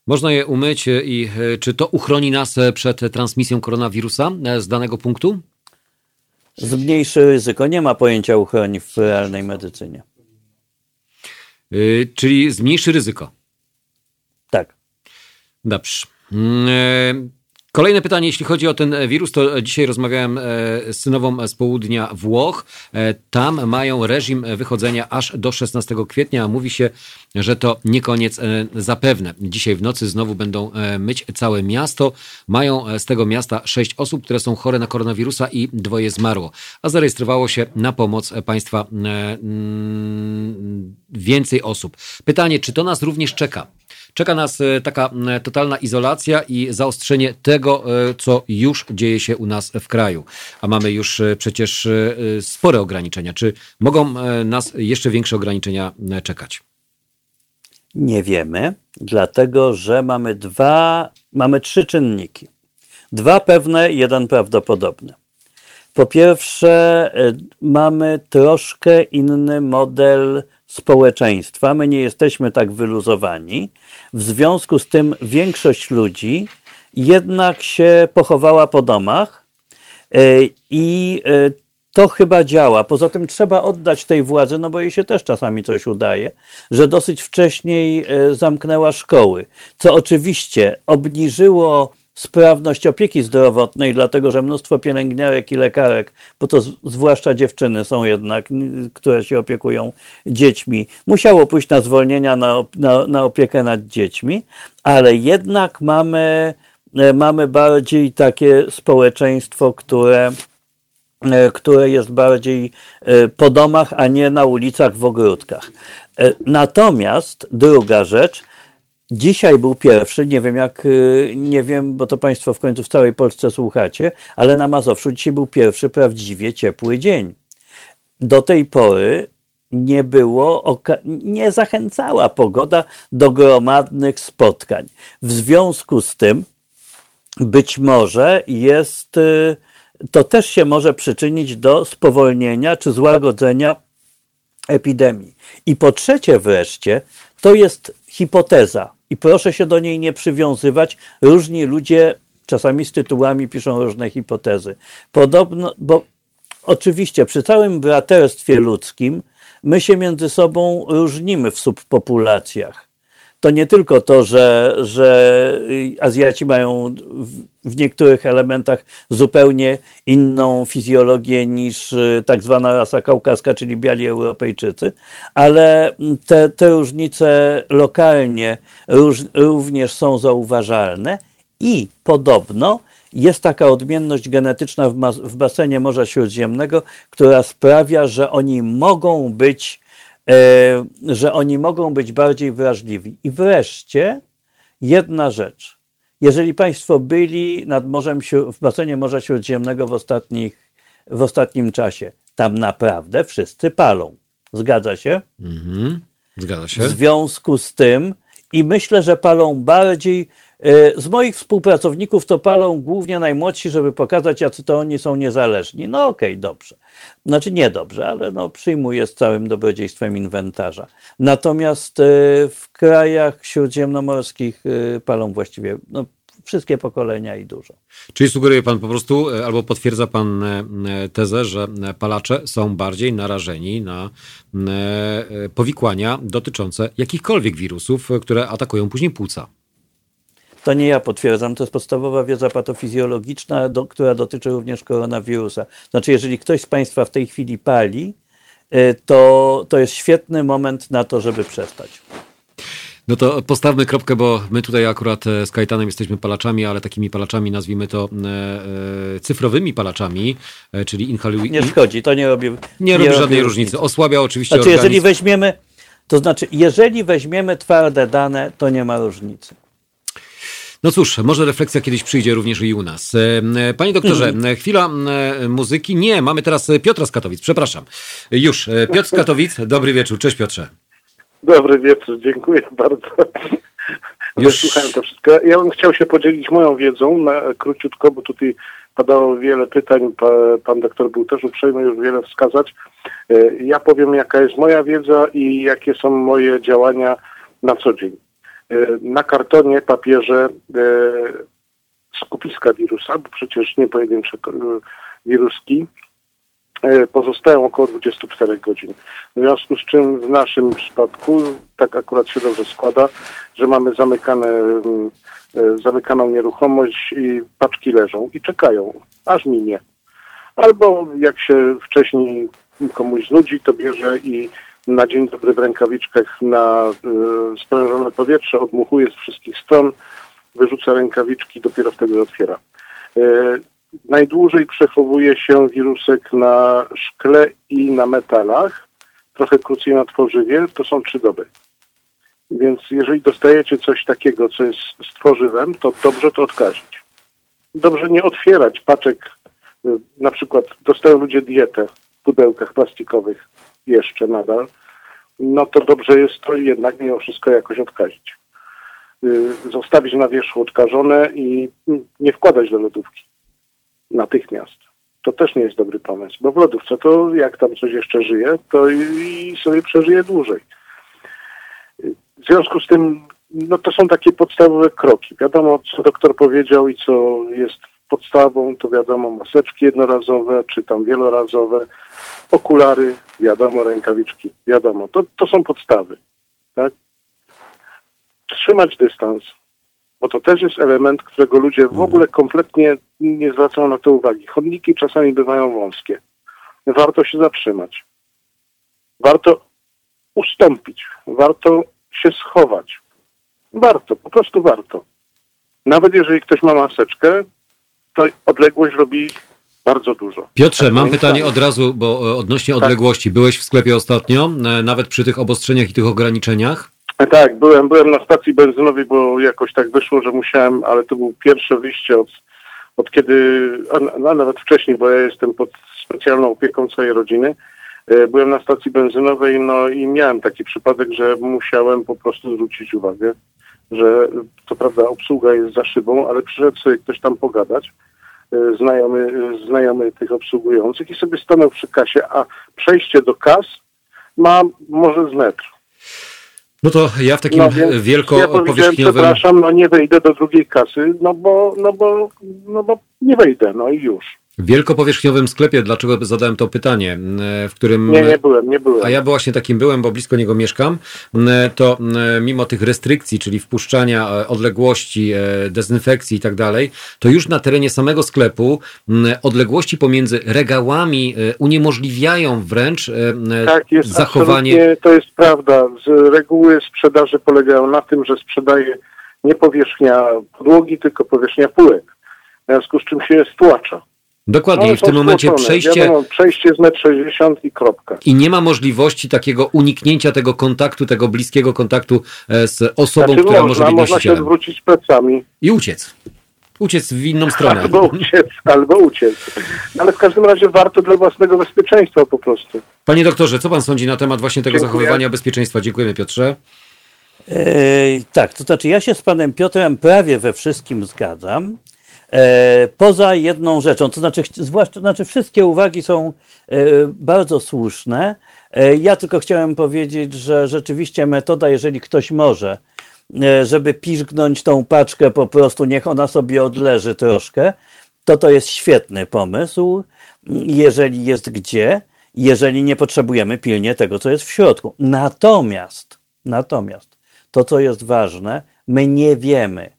Można je umyć e, i e, czy to uchroni nas e, przed transmisją koronawirusa z danego punktu? Zmniejszy ryzyko. Nie ma pojęcia uchroni w realnej medycynie. Y, Czyli zmniejszy ryzyko. Tak. Dobrze. E, Kolejne pytanie, jeśli chodzi o ten wirus, to dzisiaj rozmawiałem e, z synową z południa Włoch. E, Tam mają reżim wychodzenia aż do 16 kwietnia, a mówi się, że to nie koniec e, zapewne. Dzisiaj w nocy znowu będą myć całe miasto. Mają z tego miasta sześć osób, które są chore na koronawirusa i dwoje zmarło. A zarejestrowało się na pomoc państwa mm, więcej osób. Pytanie, czy to nas również czeka? Czeka nas e, taka totalna izolacja i zaostrzenie tego, e, co już dzieje się u nas w kraju. A mamy już e, przecież spore ograniczenia. Czy mogą nas jeszcze większe ograniczenia czekać? Nie wiemy, dlatego że mamy dwa, mamy trzy czynniki. Dwa pewne, jeden prawdopodobny. Po pierwsze, mamy troszkę inny model społeczeństwa. My nie jesteśmy tak wyluzowani. W związku z tym większość ludzi jednak się pochowała po domach y, i y, to chyba działa. Poza tym trzeba oddać tej władzy, no bo jej się też czasami coś udaje, że dosyć wcześniej e, zamknęła szkoły, co oczywiście obniżyło sprawność opieki zdrowotnej, dlatego że mnóstwo pielęgniarek i lekarek, bo to zwłaszcza dziewczyny są jednak, które się opiekują dziećmi, musiało pójść na zwolnienia na, na, na opiekę nad dziećmi, ale jednak mamy, e, mamy bardziej takie społeczeństwo, które e, które jest bardziej e, po domach, a nie na ulicach, w ogródkach. Natomiast druga rzecz, Dzisiaj był pierwszy, nie wiem jak, y, nie wiem, bo to Państwo w końcu w całej Polsce słuchacie, ale na Mazowszu dzisiaj był pierwszy prawdziwie ciepły dzień. Do tej pory nie było, nie zachęcała pogoda do gromadnych spotkań. W związku z tym być może jest, y, to też się może przyczynić do spowolnienia czy złagodzenia epidemii. I po trzecie wreszcie, to jest hipoteza i proszę się do niej nie przywiązywać. Różni ludzie czasami z tytułami piszą różne hipotezy. Podobno, bo oczywiście przy całym braterstwie ludzkim my się między sobą różnimy w subpopulacjach to nie tylko to, że, że Azjaci mają w niektórych elementach zupełnie inną fizjologię niż y, tak zwana rasa kaukaska, czyli biali Europejczycy, ale te, te różnice lokalnie również są zauważalne i podobno jest taka odmienność genetyczna w, w basenie Morza Śródziemnego, która sprawia, że oni mogą być że oni mogą być bardziej wrażliwi. I wreszcie jedna rzecz. Jeżeli Państwo byli nad morzem, w basenie Morza Śródziemnego w, ostatnich, w ostatnim czasie, tam naprawdę wszyscy palą. Zgadza się? Mhm. Zgadza się. W związku z tym, i myślę, że palą bardziej E, z moich współpracowników to palą głównie najmłodsi, żeby pokazać, jacy to oni są niezależni. No okej, okay, dobrze. Znaczy nie dobrze, ale no, przyjmuję z całym dobrodziejstwem inwentarza. Natomiast e, w krajach śródziemnomorskich e, palą właściwie no, wszystkie pokolenia i dużo. Czyli sugeruje pan po prostu, albo potwierdza pan tezę, że palacze są bardziej narażeni na powikłania dotyczące jakichkolwiek wirusów, które atakują później płuca. To nie ja potwierdzam, to jest podstawowa wiedza patofizjologiczna, do, która dotyczy również koronawirusa. Znaczy, jeżeli ktoś z Państwa w tej chwili pali, y, to, to jest świetny moment na to, żeby przestać. No to postawmy kropkę, bo my tutaj akurat e, z Kajtanem jesteśmy palaczami, ale takimi palaczami nazwijmy to e, e cyfrowymi palaczami, e, czyli inhaluj... Nie szkodzi, to nie robi Nie, nie robi żadnej różnicy. różnicy. Osłabia oczywiście Znaczy, organizm. jeżeli weźmiemy, to znaczy, jeżeli weźmiemy twarde dane, to nie ma różnicy. No cóż, może refleksja kiedyś przyjdzie również i u nas. E, e, panie doktorze, mhm. chwila muzyki. Nie, mamy teraz Piotra z Katowic, przepraszam. Już, e, Piotr z Katowic, dobry wieczór. Cześć Piotrze. Dobry wieczór, dziękuję bardzo. Już słuchałem to wszystko. Ja bym chciał się podzielić moją wiedzą na króciutko, bo tutaj padało wiele pytań. Pan doktor był też uprzejmy już wiele wskazać. Ja powiem, jaka jest moja wiedza i jakie są moje działania na co dzień. E, na kartonie, papierze e, skupiska wirusa, bo przecież nie pojedyncze e, wiruski, pozostają około 24 godzin. W związku z czym w naszym przypadku tak akurat się dobrze składa, że mamy zamykane, zamykaną nieruchomość i paczki leżą i czekają, aż minie. Albo jak się wcześniej komuś znudzi, to bierze i na dzień dobry w rękawiczkach na y, sprężone powietrze, odmuchuje z wszystkich stron, wyrzuca rękawiczki, dopiero wtedy otwiera. Y, najdłużej przechowuje się wirusek na szkle i na metalach, trochę krócej na tworzywie, to są trzy doby. Więc jeżeli dostajecie coś takiego, co jest z tworzywem, to dobrze to odkazić. Dobrze nie otwierać paczek, y, na przykład dostają ludzie dietę w pudełkach plastikowych jeszcze nadal, no to dobrze jest to jednak mimo wszystko jakoś odkazić. Y, zostawić na wierzchu odkażone i nie wkładać do lodówki natychmiast. To też nie jest dobry pomysł, bo w lodówce to jak tam coś jeszcze żyje, to i sobie przeżyje dłużej. W związku z tym, no to są takie podstawowe kroki. Wiadomo, co doktor powiedział i co jest podstawą to wiadomo maseczki jednorazowe, czy tam wielorazowe, okulary, wiadomo, rękawiczki, wiadomo. To, to są podstawy. Tak? Trzymać dystans, bo to też jest element, którego ludzie w ogóle kompletnie nie zwracają na to uwagi. Chodniki czasami bywają wąskie. Warto się zatrzymać. Warto ustąpić. Warto się schować. Warto, po prostu warto. Nawet jeżeli ktoś ma maseczkę, to odległość robi bardzo dużo. Piotrze, Tak, mam pytanie zdaniem. od razu, bo e, odnośnie Tak. odległości. Byłeś w sklepie ostatnio, e, nawet przy tych obostrzeniach i tych ograniczeniach? Tak, byłem, byłem na stacji benzynowej, bo jakoś tak wyszło, że musiałem, ale to było pierwsze wyjście od, od kiedy, a, a nawet wcześniej, bo ja jestem pod specjalną opieką całej rodziny. E, Byłem na stacji benzynowej, no i miałem taki przypadek, że musiałem po prostu zwrócić uwagę, że to prawda obsługa jest za szybą, ale przyszedł sobie ktoś tam pogadać, e, znajomy, e, znajomy tych obsługujących i sobie stanął przy kasie, a przejście do kas ma może z metr. No to ja w takim No więc ja wielkopowierzchniowym... przepraszam, no nie wejdę do drugiej kasy, no bo, no bo, no bo nie wejdę, no i już. Wielkopowierzchniowym sklepie, dlaczego zadałem to pytanie, e, w którym... Nie, nie byłem, nie byłem. A ja właśnie takim byłem, bo blisko niego mieszkam, m, to m, mimo tych restrykcji, czyli wpuszczania e, odległości, e, dezynfekcji i tak dalej, to już na terenie samego sklepu odległości pomiędzy regałami e, uniemożliwiają wręcz e, Tak, jest zachowanie. to jest prawda. Z reguły sprzedaży polegają na tym, że sprzedaje nie powierzchnia podłogi, tylko powierzchnia półek. W związku z czym się stłacza. Dokładnie, No, i w tym momencie przejście. Wiadomo, przejście z 1,60 m i kropka. I nie ma możliwości takiego uniknięcia tego kontaktu, tego bliskiego kontaktu e, z osobą, Znaczy która może można, być można się nosicielem. odwrócić plecami. I uciec. Uciec w inną stronę. Albo uciec, albo uciec. Ale w każdym razie warto dla własnego bezpieczeństwa po prostu. Panie doktorze, co pan sądzi na temat właśnie tego Dziękuję. zachowywania bezpieczeństwa? Dziękujemy Piotrze. E, tak, to znaczy ja się z panem Piotrem prawie we wszystkim zgadzam. E, poza jedną rzeczą, to znaczy, zwłaszcza, to znaczy wszystkie uwagi są e, bardzo słuszne. E, ja tylko chciałem powiedzieć, że rzeczywiście metoda, jeżeli ktoś może, żeby piszgnąć tą paczkę po prostu, niech ona sobie odleży troszkę, to to jest świetny pomysł, jeżeli jest gdzie, jeżeli nie potrzebujemy pilnie tego, co jest w środku. Natomiast, natomiast to, co jest ważne, my nie wiemy,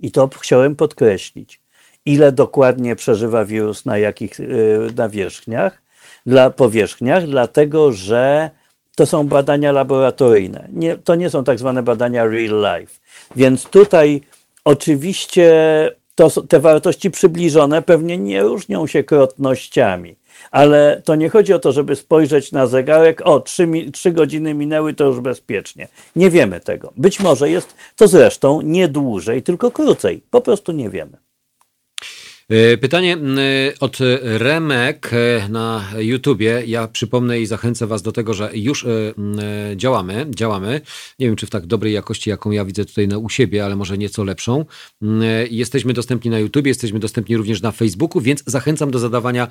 i to chciałem podkreślić, ile dokładnie przeżywa wirus na jakich y, nawierzchniach, dla powierzchniach, dlatego że to są badania laboratoryjne. Nie, to nie są tak zwane badania real life. Więc tutaj oczywiście to, te wartości przybliżone pewnie nie różnią się krotnościami. Ale to nie chodzi o to, żeby spojrzeć na zegarek, o, trzy, trzy godziny minęły, to już bezpiecznie. Nie wiemy tego. Być może jest to zresztą nie dłużej, tylko krócej. Po prostu nie wiemy. E, Pytanie m, od Remek e, na YouTubie. Ja przypomnę i zachęcę Was do tego, że już e, e, działamy, działamy. Nie wiem, czy w tak dobrej jakości, jaką ja widzę tutaj na, u siebie, ale może nieco lepszą. E, Jesteśmy dostępni na YouTubie, jesteśmy dostępni również na Facebooku, więc zachęcam do zadawania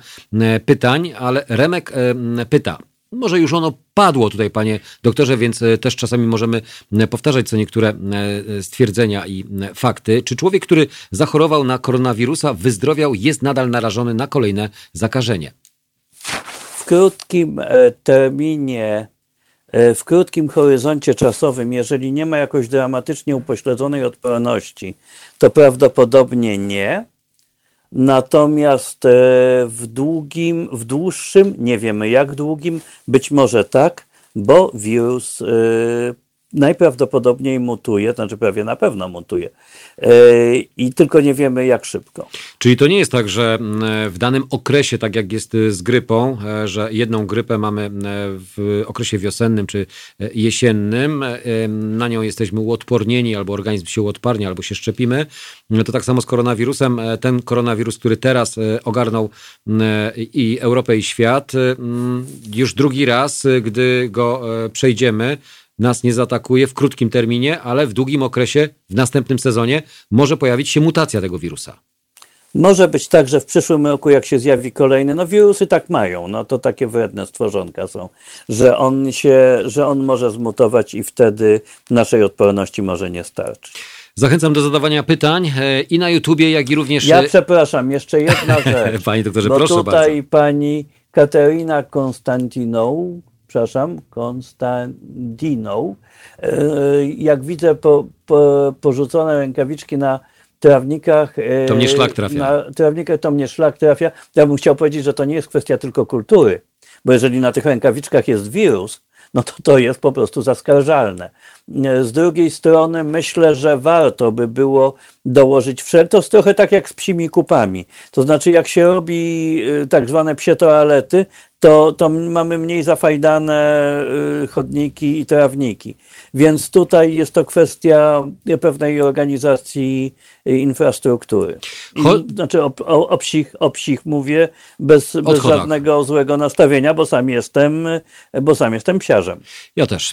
pytań, ale Remek e, pyta. Może już ono padło tutaj, panie doktorze, więc e, też czasami możemy powtarzać co niektóre e, stwierdzenia i fakty. Czy człowiek, który zachorował na koronawirusa, wyzdrowiał, jest nadal narażony na kolejne zakażenie? W krótkim e, terminie, w krótkim horyzoncie czasowym, jeżeli nie ma jakoś dramatycznie upośledzonej odporności, to prawdopodobnie nie. Natomiast e, w długim, w dłuższym, nie wiemy jak długim, być może tak, bo wirus e, najprawdopodobniej mutuje, znaczy prawie na pewno mutuje. E, I tylko nie wiemy jak szybko. Czyli to nie jest tak, że w danym okresie, tak jak jest y, z grypą, e, że jedną grypę mamy w okresie wiosennym czy e, jesiennym, na nią jesteśmy uodpornieni, albo organizm się uodparnia, albo się szczepimy. No To tak samo z koronawirusem. Ten koronawirus, który teraz ogarnął i Europę, i świat, już drugi raz, gdy go przejdziemy, nas nie zaatakuje w krótkim terminie, ale w długim okresie, w następnym sezonie, może pojawić się mutacja tego wirusa. Może być tak, że w przyszłym roku, jak się zjawi kolejny, no wirusy tak mają, no to takie wredne stworzonka są, że on się, że on może zmutować i wtedy naszej odporności może nie starczyć. Zachęcam do zadawania pytań e, i na YouTubie, jak i również... Ja przepraszam, jeszcze jedna rzecz. Panie doktorze, bo proszę tutaj bardzo. pani Katerina Konstantiną, przepraszam, Konstantiną, e, jak widzę po, po, porzucone rękawiczki na trawnikach. e, To mnie szlak trafia. Na trawnikach to mnie szlak trafia. Ja bym chciał powiedzieć, że to nie jest kwestia tylko kultury, bo jeżeli na tych rękawiczkach jest wirus, no to to jest po prostu zaskarżalne. E, Z drugiej strony myślę, że warto by było dołożyć wszelkie, to jest trochę tak jak z psimi kupami. To znaczy jak się robi y, tak zwane psie toalety, to, to mamy mniej zafajdane y, chodniki i trawniki. Więc tutaj jest to kwestia pewnej organizacji y, infrastruktury. I, znaczy o, o, o, psich, o psich mówię bez, bez żadnego złego nastawienia, bo sam jestem, bo sam jestem psiarzem. Ja też.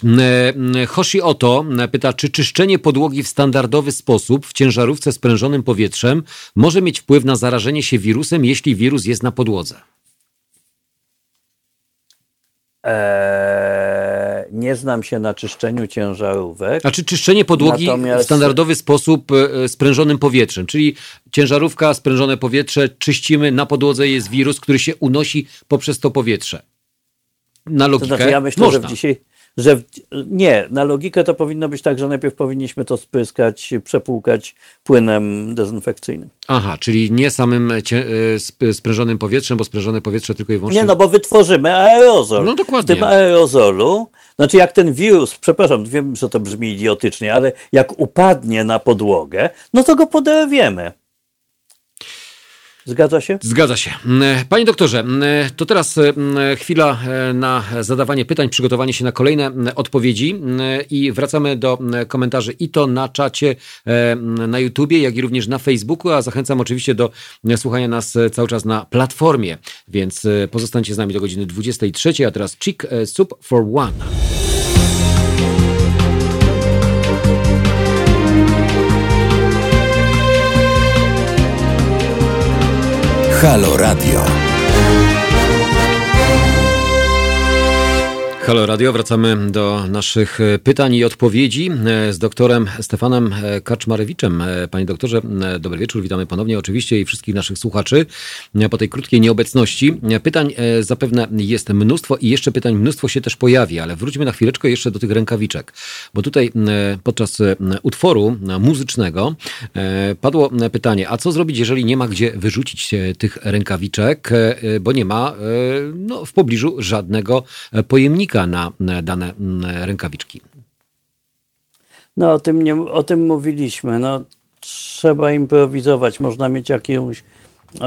Hoshi Oto pyta, czy czyszczenie podłogi w standardowy sposób w ciężarówce sprężonym powietrzem może mieć wpływ na zarażenie się wirusem, jeśli wirus jest na podłodze? Eee, nie znam się na czyszczeniu ciężarówek. Znaczy czyszczenie podłogi w Natomiast- standardowy sposób e, sprężonym powietrzem, czyli ciężarówka, sprężone powietrze, czyścimy, na podłodze jest wirus, który się unosi poprzez to powietrze. Na To logikę znaczy, ja myślę, można. że w dzisiaj. Że w, nie, na logikę to powinno być tak, że najpierw powinniśmy to spryskać, przepłukać płynem dezynfekcyjnym. Aha, czyli nie samym cie, e, sp- sprężonym powietrzem, bo sprężone powietrze tylko i wyłącznie... Nie, no bo wytworzymy aerozol. No dokładnie. W tym aerozolu, znaczy jak ten wirus, przepraszam, wiem, że to brzmi idiotycznie, ale jak upadnie na podłogę, no to go poderwiemy. Zgadza się? Zgadza się. Mm, Panie doktorze, mm, to teraz mm, chwila e, na zadawanie pytań, przygotowanie się na kolejne odpowiedzi i wracamy do komentarzy i to na czacie e, na YouTubie, jak i również na Facebooku, a zachęcam oczywiście do słuchania nas e, cały czas na platformie, więc e, pozostańcie z nami do godziny 23, a teraz Chick e, Soup for One. Halo Radio. Halo Radio, wracamy do naszych e, pytań i odpowiedzi e, z doktorem Stefanem e, Kaczmarewiczem. Panie doktorze, dobry wieczór, witamy ponownie oczywiście i wszystkich naszych słuchaczy po tej krótkiej nieobecności. Pytań zapewne jest mnóstwo i jeszcze pytań mnóstwo się też pojawi, ale wróćmy na chwileczkę jeszcze do tych rękawiczek, bo tutaj podczas utworu muzycznego padło pytanie, a co zrobić, jeżeli nie ma gdzie wyrzucić tych rękawiczek, bo nie ma no, w pobliżu żadnego e, na e, dane rękawiczki. No o tym, nie, o tym mówiliśmy. No, trzeba improwizować. Można mieć jakąś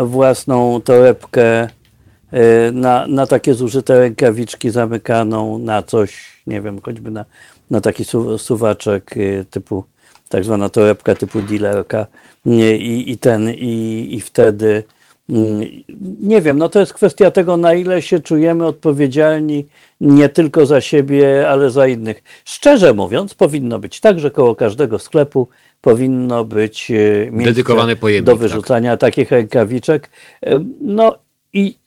własną torebkę y, na, na takie zużyte rękawiczki zamykaną na coś, nie wiem, choćby na, na taki su, suwaczek y, typu, tak zwana torebka typu dealerka i, i ten, i, i wtedy nie wiem, no to jest kwestia tego, na ile się czujemy odpowiedzialni nie tylko za siebie, ale za innych. Szczerze mówiąc, powinno być tak, że koło każdego sklepu powinno być e, miejsce Dedykowany pojemnik, do wyrzucania takich rękawiczek. E, No i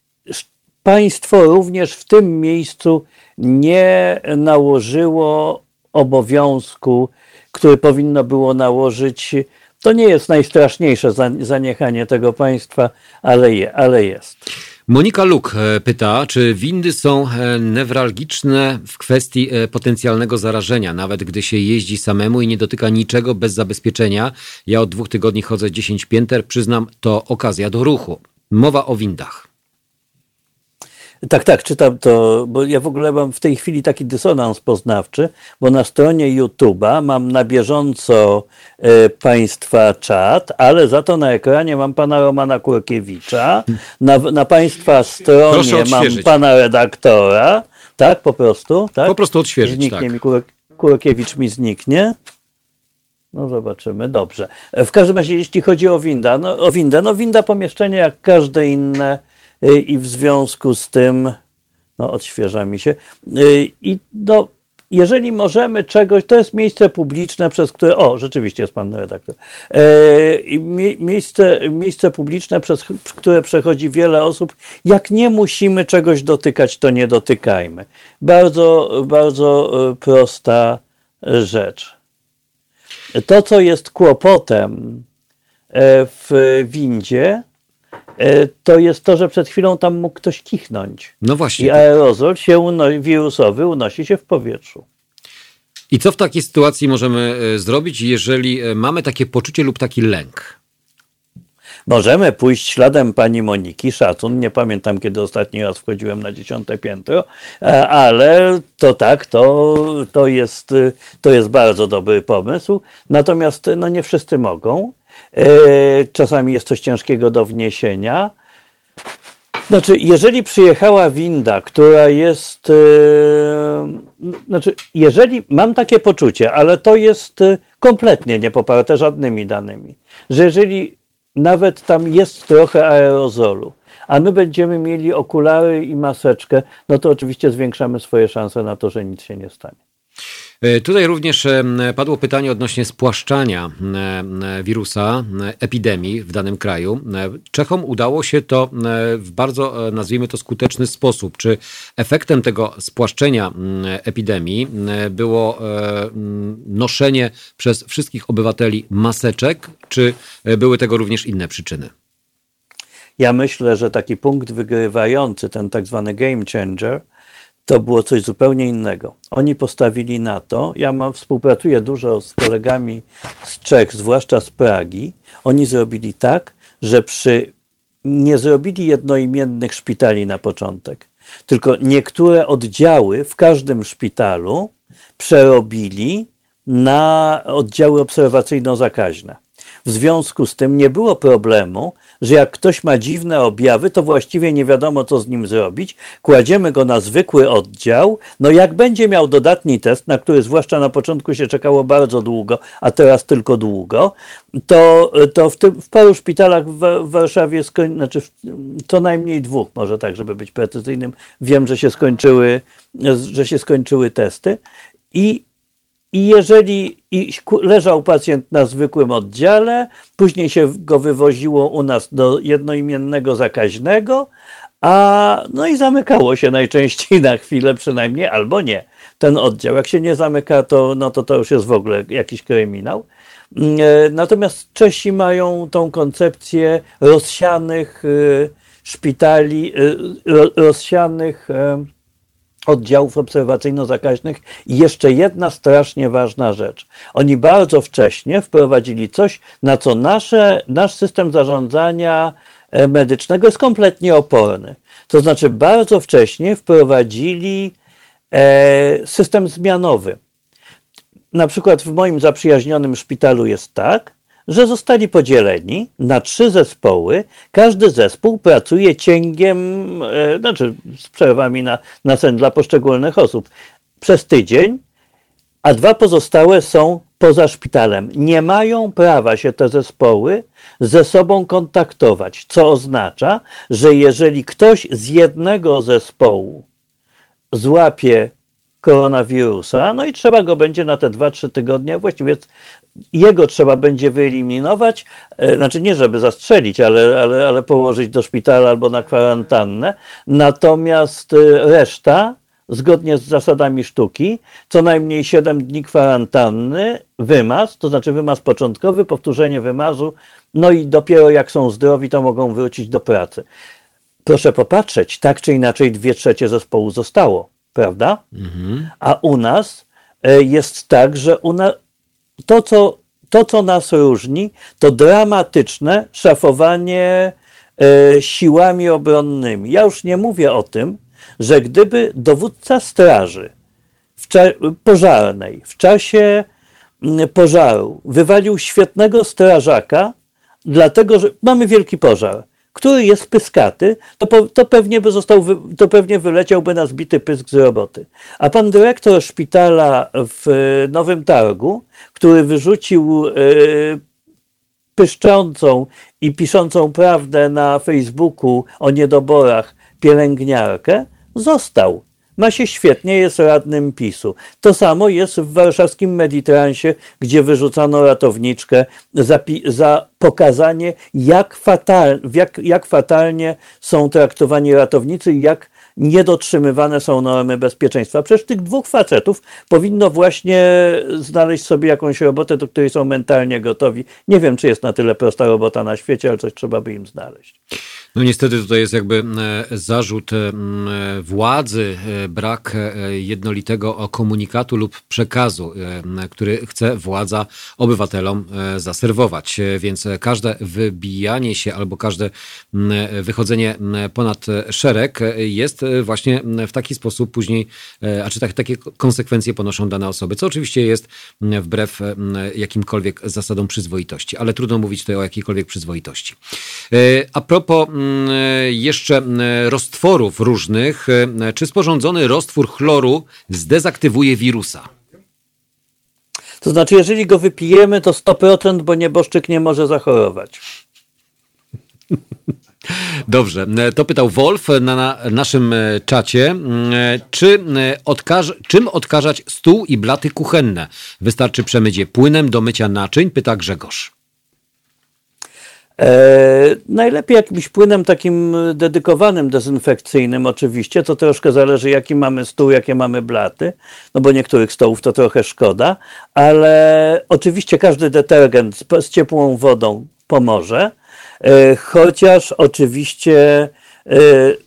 państwo również w tym miejscu nie nałożyło obowiązku, który powinno było nałożyć. To nie jest najstraszniejsze za- zaniechanie tego państwa, ale, je, ale jest. Monika Luk e, pyta, czy windy są e, newralgiczne w kwestii e, potencjalnego zarażenia, nawet gdy się jeździ samemu i nie dotyka niczego bez zabezpieczenia. Ja od dwóch tygodni chodzę 10 pięter, przyznam, to okazja do ruchu. Mowa o windach. Tak, tak, czytam to, bo ja w ogóle mam w tej chwili taki dysonans poznawczy, bo na stronie YouTube'a mam na bieżąco e, Państwa czat, ale za to na ekranie mam pana Romana Kurkiewicza, na, na Państwa stronie mam pana redaktora, tak, po prostu, tak? Po prostu odświeżyć, Zniknie tak. mi Kur, Kurkiewicz mi zniknie. No zobaczymy, dobrze. E, W każdym razie, jeśli chodzi o winda, no, o windę, no winda pomieszczenie jak każde inne i w związku z tym, no odświeża mi się, y, i no, jeżeli możemy czegoś, to jest miejsce publiczne, przez które, o, rzeczywiście jest pan redaktor, mie, miejsce, miejsce publiczne, przez które przechodzi wiele osób, jak nie musimy czegoś dotykać, to nie dotykajmy. Bardzo, bardzo prosta rzecz. To, co jest kłopotem w windzie, to jest to, że przed chwilą tam mógł ktoś kichnąć. No właśnie. I aerozol się uno- wirusowy unosi się w powietrzu. I co w takiej sytuacji możemy e, zrobić, jeżeli e, mamy takie poczucie lub taki lęk? Możemy pójść śladem pani Moniki, szacun, nie pamiętam kiedy ostatni raz wchodziłem na dziesiąte piętro, e, ale to tak, to, to, jest, to jest bardzo dobry pomysł, natomiast no nie wszyscy mogą. E, Czasami jest coś ciężkiego do wniesienia. Znaczy, jeżeli przyjechała winda, która jest. e, Znaczy, jeżeli mam takie poczucie, ale to jest e, kompletnie nie poparte żadnymi danymi, że jeżeli nawet tam jest trochę aerozolu, a my będziemy mieli okulary i maseczkę, no to oczywiście zwiększamy swoje szanse na to, że nic się nie stanie. E, Tutaj również e, padło pytanie odnośnie spłaszczania e, wirusa, epidemii w danym kraju. Czechom udało się to w bardzo, nazwijmy to, skuteczny sposób. Czy efektem tego spłaszczenia epidemii było noszenie przez wszystkich obywateli maseczek, czy były tego również inne przyczyny? Ja myślę, że taki punkt wygrywający, ten tak zwany game changer, to było coś zupełnie innego. Oni postawili na to, ja mam, współpracuję dużo z kolegami z Czech, zwłaszcza z Pragi. Oni zrobili tak, że przy, nie zrobili jednoimiennych szpitali na początek, tylko niektóre oddziały w każdym szpitalu przerobili na oddziały obserwacyjno-zakaźne. W związku z tym nie było problemu, że jak ktoś ma dziwne objawy, to właściwie nie wiadomo, co z nim zrobić. Kładziemy go na zwykły oddział. No jak będzie miał dodatni test, na który zwłaszcza na początku się czekało bardzo długo, a teraz tylko długo, to, to w, tym, w paru szpitalach w, w Warszawie, skoń, znaczy co najmniej dwóch, może tak, żeby być precyzyjnym, wiem, że się skończyły, że się skończyły testy. I i jeżeli i leżał pacjent na zwykłym oddziale, później się go wywoziło u nas do jednoimiennego zakaźnego, a no i zamykało się najczęściej na chwilę przynajmniej, albo nie. Ten oddział, jak się nie zamyka, to, no to to już jest w ogóle jakiś kryminał. Mm, e, Natomiast Czesi mają tą koncepcję rozsianych y, szpitali, y, ro- rozsianych oddziałów obserwacyjno-zakaźnych. I jeszcze jedna strasznie ważna rzecz. Oni bardzo wcześnie wprowadzili coś, na co nasze, nasz system zarządzania e, medycznego jest kompletnie oporny. To znaczy, bardzo wcześnie wprowadzili e, system zmianowy. Na przykład w moim zaprzyjaźnionym szpitalu jest tak, że zostali podzieleni na trzy zespoły. Każdy zespół pracuje cięgiem, e, znaczy z przerwami na, na sen dla poszczególnych osób przez tydzień, a dwa pozostałe są poza szpitalem. Nie mają prawa się te zespoły ze sobą kontaktować, co oznacza, że jeżeli ktoś z jednego zespołu złapie koronawirusa, no i trzeba go będzie na te 2-3 tygodnie, właściwie jego trzeba będzie wyeliminować, e, znaczy nie żeby zastrzelić, ale, ale, ale położyć do szpitala albo na kwarantannę, natomiast e, reszta, zgodnie z zasadami sztuki, co najmniej 7 dni kwarantanny, wymaz, to znaczy wymaz początkowy, powtórzenie wymazu, no i dopiero jak są zdrowi, to mogą wrócić do pracy. Proszę popatrzeć, tak czy inaczej dwie trzecie zespołu zostało, prawda? A u nas e, jest tak, że u na, to, co, to, co nas różni, to dramatyczne szafowanie e, siłami obronnymi. Ja już nie mówię o tym, że gdyby dowódca straży w pożarnej w czasie pożaru wywalił świetnego strażaka, dlatego że mamy wielki pożar, który jest pyskaty, to, po, to, pewnie by został, to pewnie wyleciałby na zbity pysk z roboty. A pan dyrektor szpitala w e, Nowym Targu, który wyrzucił e, pyszczącą i piszącą prawdę na Facebooku o niedoborach pielęgniarkę, został. Ma się świetnie, jest radnym PiSu. To samo jest w warszawskim Meditransie, gdzie wyrzucano ratowniczkę za, za pokazanie, jak, fatal, jak, jak fatalnie są traktowani ratownicy jak niedotrzymywane są normy bezpieczeństwa. Przecież tych dwóch facetów powinno właśnie znaleźć sobie jakąś robotę, do której są mentalnie gotowi. Nie wiem, czy jest na tyle prosta robota na świecie, ale coś trzeba by im znaleźć. No niestety tutaj jest jakby e, zarzut e, władzy, e, brak jednolitego komunikatu lub przekazu, który chce władza obywatelom zaserwować. Więc każde wybijanie się albo każde wychodzenie ponad szereg jest właśnie w taki sposób później, a czy tak, takie konsekwencje ponoszą dane osoby, co oczywiście jest wbrew jakimkolwiek zasadom przyzwoitości, ale trudno mówić tutaj o jakiejkolwiek przyzwoitości. A propos jeszcze mm, roztworów różnych. E, czy sporządzony roztwór chloru zdezaktywuje wirusa? To znaczy, jeżeli go wypijemy, to 100%, bo nieboszczyk nie może zachorować. Dobrze, e, to pytał Wolf na naszym e, czacie. Czy odkaż, czym odkażać stół i blaty kuchenne? Wystarczy przemyć je płynem do mycia naczyń? Pyta Grzegorz. E, najlepiej jakimś płynem takim dedykowanym, dezynfekcyjnym oczywiście, to troszkę zależy jaki mamy stół, jakie mamy blaty, no bo niektórych stołów to trochę szkoda, ale oczywiście każdy detergent z, z ciepłą wodą pomoże, e, chociaż oczywiście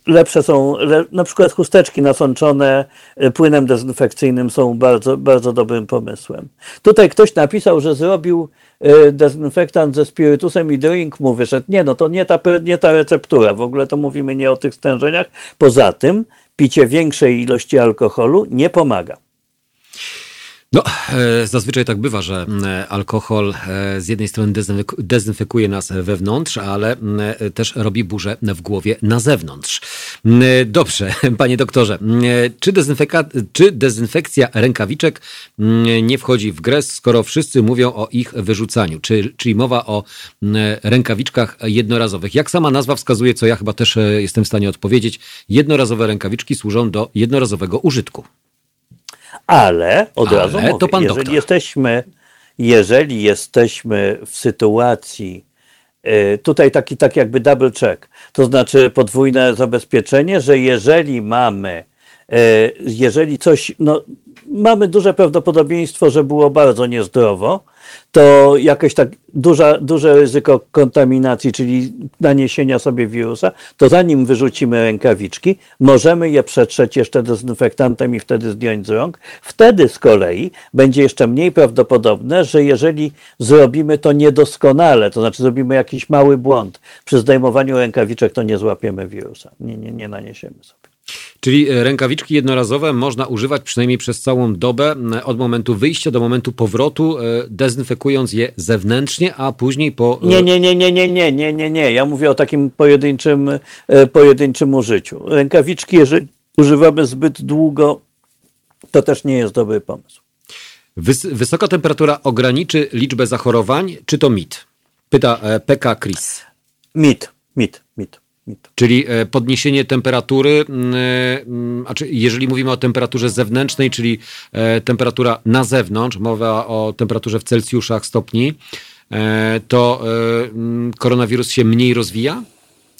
lepsze są, na przykład chusteczki nasączone e, płynem dezynfekcyjnym są bardzo, bardzo dobrym pomysłem. Tutaj ktoś napisał, że zrobił Y, dezynfektant ze spirytusem i drink mu wyszedł. Nie, no to nie ta, nie ta receptura. W ogóle to mówimy nie o tych stężeniach. Poza tym picie większej ilości alkoholu nie pomaga. No, e, zazwyczaj tak bywa, że e, alkohol e, z jednej strony dezynfekuje nas wewnątrz, ale też robi burzę w głowie na zewnątrz. Dobrze, panie doktorze, czy, czy dezynfekcja rękawiczek nie wchodzi w grę, skoro wszyscy mówią o ich wyrzucaniu, czy, czyli mowa o rękawiczkach jednorazowych? Jak sama nazwa wskazuje, co ja chyba też jestem w stanie odpowiedzieć, jednorazowe rękawiczki służą do jednorazowego użytku. Ale od Ale razu mówię, to pan jeżeli doktor. jesteśmy, jeżeli jesteśmy w sytuacji, y, tutaj taki, tak jakby double check, to znaczy podwójne zabezpieczenie, że jeżeli mamy, y, jeżeli coś, no, mamy duże prawdopodobieństwo, że było bardzo niezdrowo, to jakieś tak duża, duże ryzyko kontaminacji, czyli naniesienia sobie wirusa, to zanim wyrzucimy rękawiczki, możemy je przetrzeć jeszcze dezynfektantem i wtedy zdjąć z rąk. Wtedy z kolei będzie jeszcze mniej prawdopodobne, że jeżeli zrobimy to niedoskonale, to znaczy zrobimy jakiś mały błąd przy zdejmowaniu rękawiczek, to nie złapiemy wirusa, nie, nie, nie naniesiemy sobie. Czyli e, rękawiczki jednorazowe można używać przynajmniej przez całą dobę, od momentu wyjścia do momentu powrotu, e, dezynfekując je zewnętrznie, a później po. E, nie, nie, nie, nie, nie, nie, nie, nie, nie. Ja mówię o takim pojedynczym, pojedynczym użyciu. Rękawiczki, jeżeli używamy zbyt długo, to też nie jest dobry pomysł. Wys wysoka temperatura ograniczy liczbę zachorowań, czy to mit? Pyta PK Chris. Mit, mit. Czyli e, podniesienie temperatury, czy jeżeli mówimy o temperaturze zewnętrznej, czyli e, temperatura na zewnątrz, mowa o temperaturze w Celsjuszach stopni, e, to koronawirus się mniej rozwija?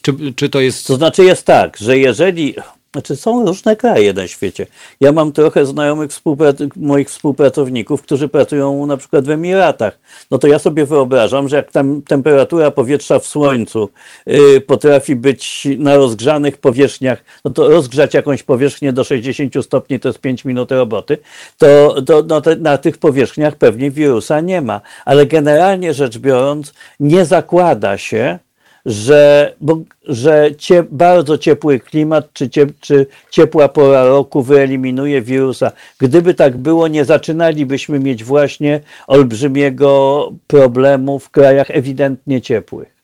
Czy, czy to jest. To znaczy jest tak, że jeżeli znaczy są różne kraje na świecie. Ja mam trochę znajomych współprac- moich współpracowników, którzy pracują na przykład w Emiratach. No to ja sobie wyobrażam, że jak tam temperatura powietrza w słońcu yy, potrafi być na rozgrzanych powierzchniach, no to rozgrzać jakąś powierzchnię do 60 stopni to jest 5 minut roboty, to, to no te, na tych powierzchniach pewnie wirusa nie ma. Ale generalnie rzecz biorąc, nie zakłada się, że, bo, że cie, bardzo ciepły klimat czy, cie, czy ciepła pora roku wyeliminuje wirusa. Gdyby tak było, nie zaczynalibyśmy mieć właśnie olbrzymiego problemu w krajach ewidentnie ciepłych.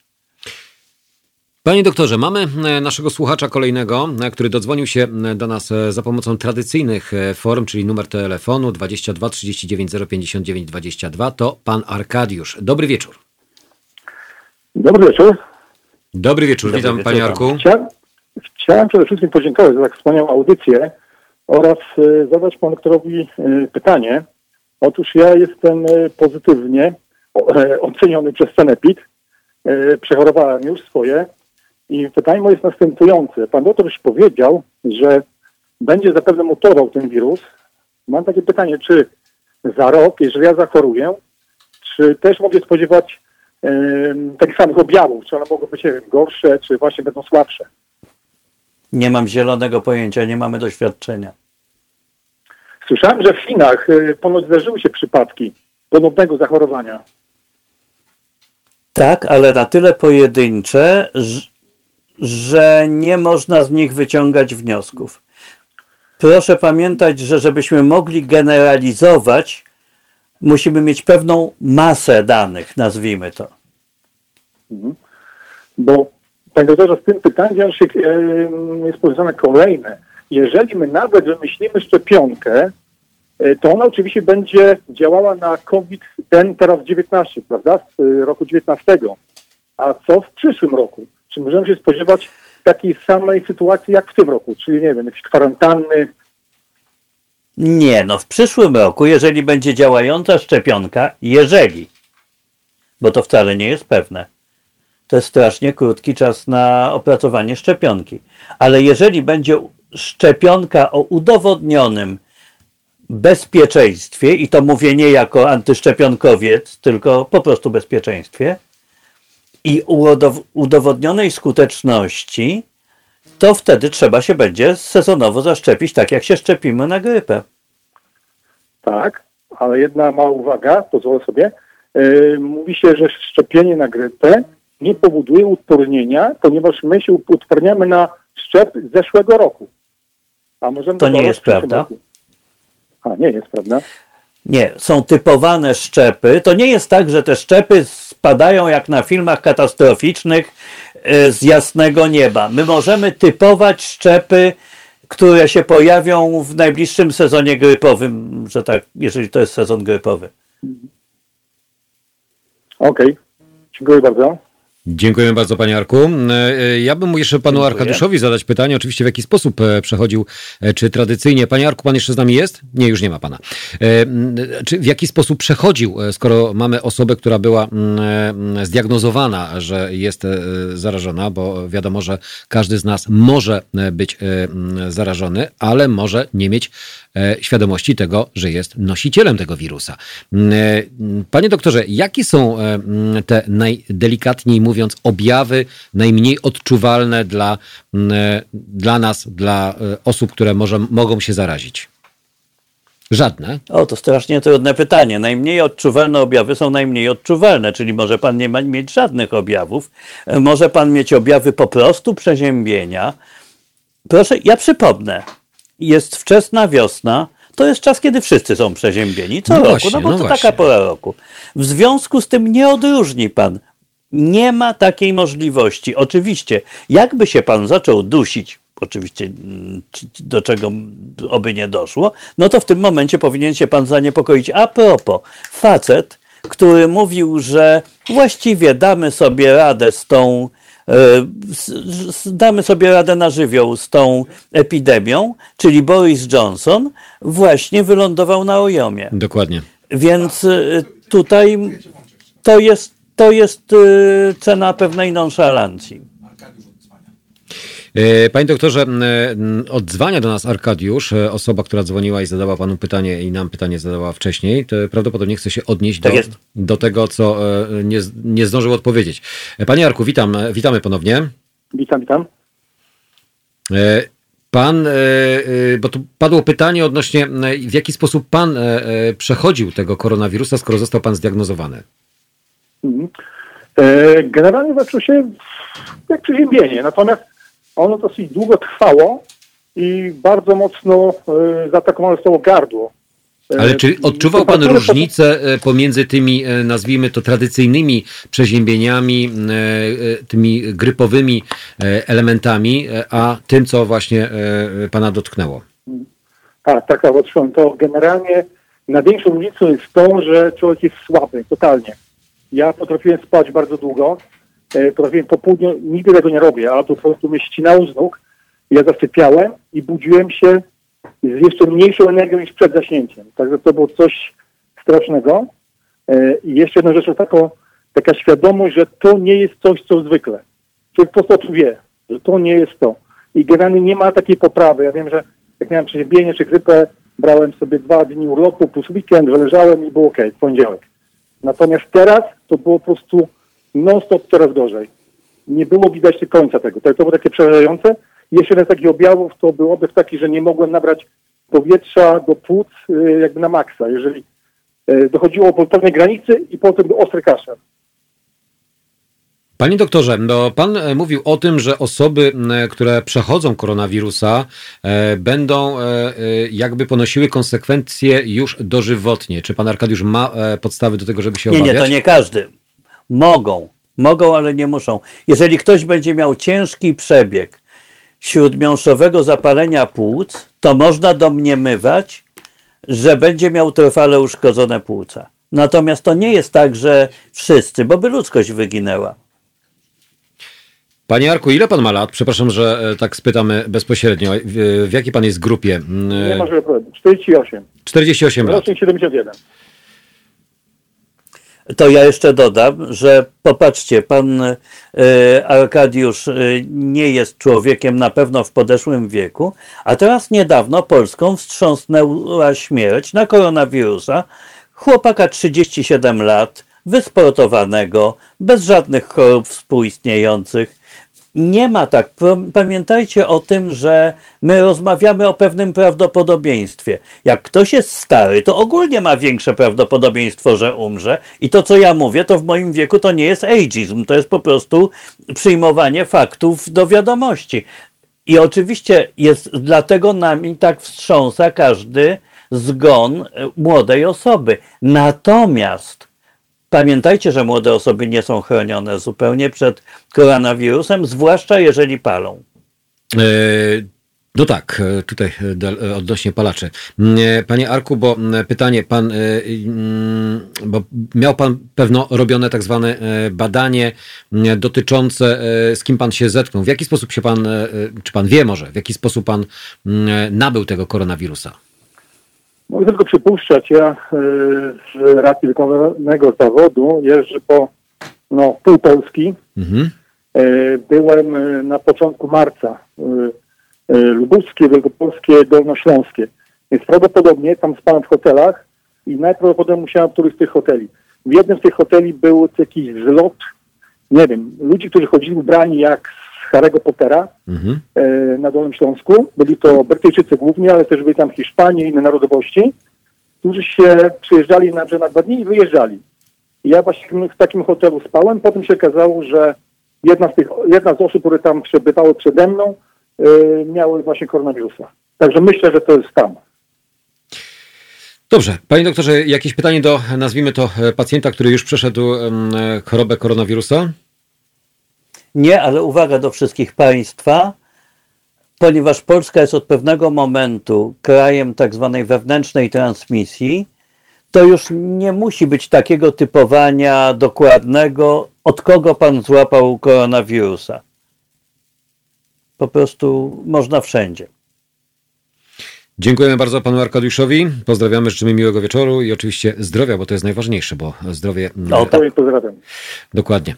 Panie doktorze, mamy e, naszego słuchacza kolejnego, e, który dodzwonił się e, do nas za pomocą tradycyjnych form, czyli numer telefonu 22 39 059 22. To pan Arkadiusz. Dobry wieczór. Dobry wieczór. Dobry wieczór, Dobry witam wieczór, Panie Arku. Chcia, chciałem przede wszystkim podziękować za tak wspaniałą audycję oraz y, zadać Panu doktorowi y, pytanie. Otóż ja jestem y, pozytywnie oceniony przez Cenepid. Przechorowałem już swoje I pytanie moje jest następujące. Pan doktor już powiedział, że będzie zapewne mutował ten wirus. Mam takie pytanie, czy za rok, jeżeli ja zachoruję, czy też mogę spodziewać takich samych objawów? Czy one mogą być wiem, gorsze, czy właśnie będą słabsze? Nie mam zielonego pojęcia, nie mamy doświadczenia. Słyszałem, że w Chinach y, ponoć zdarzyły się przypadki ponownego zachorowania. Tak, ale na tyle pojedyncze, że nie można z nich wyciągać wniosków. Proszę pamiętać, że żebyśmy mogli generalizować, musimy mieć pewną masę danych, nazwijmy to. Bo, panie doktorze, z tym pytaniem jest powiązane kolejne. Jeżeli my nawet wymyślimy szczepionkę, e, to ona oczywiście będzie działała na COVID ten teraz 19, prawda, z y, roku 19. A co w przyszłym roku? Czy możemy się spodziewać takiej samej sytuacji jak w tym roku? Czyli, nie wiem, jakieś kwarantanny, Nie, no w przyszłym roku, jeżeli będzie działająca szczepionka, jeżeli, bo to wcale nie jest pewne, to jest strasznie krótki czas na opracowanie szczepionki. Ale jeżeli będzie szczepionka o udowodnionym bezpieczeństwie, i to mówię nie jako antyszczepionkowiec, tylko po prostu bezpieczeństwie, i udow- udowodnionej skuteczności, to wtedy trzeba się będzie sezonowo zaszczepić, tak jak się szczepimy na grypę. Tak, ale jedna mała uwaga, pozwolę sobie. Yy, mówi się, że szczepienie na grypę nie powoduje uodpornienia, ponieważ my się uodporniamy na szczep z zeszłego roku. A możemy To nie jest prawda. roku. A, nie jest prawda. Nie, są typowane szczepy. To nie jest tak, że te szczepy spadają jak na filmach katastroficznych e, z jasnego nieba. My możemy typować szczepy, które się pojawią w najbliższym sezonie grypowym, że tak, jeżeli to jest sezon grypowy. Okej, dziękuję bardzo. Dziękujemy bardzo, panie Arku. E, e, Ja bym jeszcze panu Dziękuję. Arkadiuszowi zadać pytanie, oczywiście w jaki sposób e, przechodził, czy tradycyjnie. Panie Arku, pan jeszcze z nami jest? Nie, już nie ma pana. Czy w jaki sposób przechodził, skoro mamy osobę, która była zdiagnozowana, że jest zarażona, bo wiadomo, że każdy z nas może być zarażony, ale może nie mieć świadomości tego, że jest nosicielem tego wirusa. Mm, e, mm, Panie doktorze, jakie są e, mm, te najdelikatniej mówiąc objawy najmniej odczuwalne dla, e, dla nas, dla e, osób, które może, mogą się zarazić? Żadne. O, to strasznie trudne pytanie. Najmniej odczuwalne objawy są najmniej odczuwalne, czyli może pan nie ma, mieć żadnych objawów. E, Może pan mieć objawy po prostu przeziębienia. Proszę, ja przypomnę. Jest wczesna wiosna. To jest czas, kiedy wszyscy są przeziębieni. Co No roku, właśnie, no bo no to właśnie. taka pora roku. W związku z tym nie odróżni pan. Nie ma takiej możliwości. Oczywiście, jakby się pan zaczął dusić, oczywiście mm, do czego oby nie doszło, no to w tym momencie powinien się pan zaniepokoić. A propos, facet, który mówił, że właściwie damy sobie radę z tą damy sobie radę na żywioł z tą epidemią, czyli Boris Johnson, właśnie wylądował na Ojomie. Dokładnie. Więc y, tutaj to jest, to jest y, cena pewnej nonszalancji. E, Panie doktorze, odzwania do nas Arkadiusz, e, osoba, która dzwoniła i zadała panu pytanie i nam pytanie zadała wcześniej, to prawdopodobnie chce się odnieść Tak do, jest. do tego, co e, nie, nie zdążył odpowiedzieć. Panie Arku, witam, witamy ponownie. Witam, witam. Pan, bo tu padło pytanie odnośnie, w jaki sposób pan przechodził tego koronawirusa, skoro został pan zdiagnozowany? Mhm. Generalnie zaczął się jak przeziębienie, natomiast ono dosyć długo trwało i bardzo mocno e, zaatakowane zostało gardło. E, Ale czy odczuwał pan różnicę e, pomiędzy tymi, nazwijmy to, tradycyjnymi przeziębieniami, tymi grypowymi elementami, a tym, co właśnie pana dotknęło? Tak, tak, tak, odczułem to. Generalnie największą różnicą jest to, że człowiek jest słaby, totalnie. Ja potrafiłem spać bardzo długo, e, potrafiłem po południu, nigdy tego nie robię, ale to po prostu mnie ścinało z nóg. Ja zasypiałem i budziłem się z jeszcze mniejszą energią niż przed zaśnięciem. Także to było coś strasznego. E, I jeszcze jedna rzecz, to taką, taka świadomość, że to nie jest coś, co zwykle. człowiek po prostu wie, że to nie jest to. I generalnie nie ma takiej poprawy. Ja wiem, że jak miałem przeziębienie czy grypę, brałem sobie dwa dni urlopu plus weekend, wyleżałem i było ok, w poniedziałek. Natomiast teraz to było po prostu non-stop coraz gorzej. Nie było widać końca tego. To, to było takie przerażające. Jeszcze jeden z takich objawów to był objaw taki, że nie mogłem nabrać powietrza do płuc y, jakby na maksa. Jeżeli y, dochodziło po pewnej granicy i potem był ostry kaszel. Panie doktorze, no pan e, mówił o tym, że osoby, które przechodzą koronawirusa, e, będą e, e, jakby ponosiły konsekwencje już dożywotnie. Czy pan Arkadiusz ma e, podstawy do tego, żeby się Nie, obawiać? nie, to nie każdy. Mogą. Mogą, ale nie muszą. Jeżeli ktoś będzie miał ciężki przebieg śródmiąższowego zapalenia płuc, to można domniemywać, że będzie miał trwale uszkodzone płuca. Natomiast to nie jest tak, że wszyscy, bo by ludzkość wyginęła. Panie Arku, ile pan ma lat? Przepraszam, że e, tak spytamy bezpośrednio. W, w jakiej pan jest grupie? M, Nie e, ma żeby powiedzieć. 48. 48 lat. Rocznik 71. To ja jeszcze dodam, że popatrzcie, pan e, Arkadiusz e, nie jest człowiekiem na pewno w podeszłym wieku, a teraz niedawno Polską wstrząsnęła śmierć na koronawirusa chłopaka 37 lat, wysportowanego, bez żadnych chorób współistniejących. Nie ma tak. Pamiętajcie o tym, że my rozmawiamy o pewnym prawdopodobieństwie. Jak ktoś jest stary, to ogólnie ma większe prawdopodobieństwo, że umrze. I to, co ja mówię, to w moim wieku to nie jest ageism, to jest po prostu przyjmowanie faktów do wiadomości. I oczywiście jest dlatego nami tak wstrząsa każdy zgon e, młodej osoby. Natomiast Pamiętajcie, że młode osoby nie są chronione zupełnie przed koronawirusem, zwłaszcza jeżeli palą. E, No tak, e, tutaj e, odnośnie palaczy. Panie Arku, bo pytanie, pan, bo miał pan pewno robione tak zwane badanie dotyczące, z kim pan się zetknął. W jaki sposób się pan, czy pan wie może, w jaki sposób pan nabył tego koronawirusa? Mogę tylko przypuszczać, ja y, z racji wykonanego zawodu jeżdżę po no, pół Polski. Mhm. Y, byłem y, na początku marca lubuskie, wielkopolskie, dolnośląskie. Więc prawdopodobnie tam spałem w hotelach i najprawdopodobniej musiałem w któryś z tych hoteli. W jednym z tych hoteli był jakiś zlot, nie wiem, ludzi, którzy chodzili ubrani jak z Harry'ego Pottera Mhm. e, na Dolnym Śląsku. Byli to Brytyjczycy głównie, ale też byli tam Hiszpanie i inne narodowości, którzy się przyjeżdżali na, na dwa dni i wyjeżdżali. I ja właśnie w takim hotelu spałem. Potem się okazało, że jedna z, tych, jedna z osób, które tam przebywały przede mną, e, miały właśnie koronawirusa. Także myślę, że to jest tam. Dobrze, panie doktorze, jakieś pytanie do, nazwijmy to, e, pacjenta, który już przeszedł chorobę koronawirusa? Nie, ale uwaga do wszystkich Państwa, ponieważ Polska jest od pewnego momentu krajem tak zwanej wewnętrznej transmisji, to już nie musi być takiego typowania dokładnego, od kogo Pan złapał koronawirusa. Po prostu można wszędzie. Dziękujemy bardzo panu Arkadiuszowi. Pozdrawiamy, życzymy miłego wieczoru i oczywiście zdrowia, bo to jest najważniejsze, bo zdrowie. No, e, tak. Pozdrawiam. Dokładnie.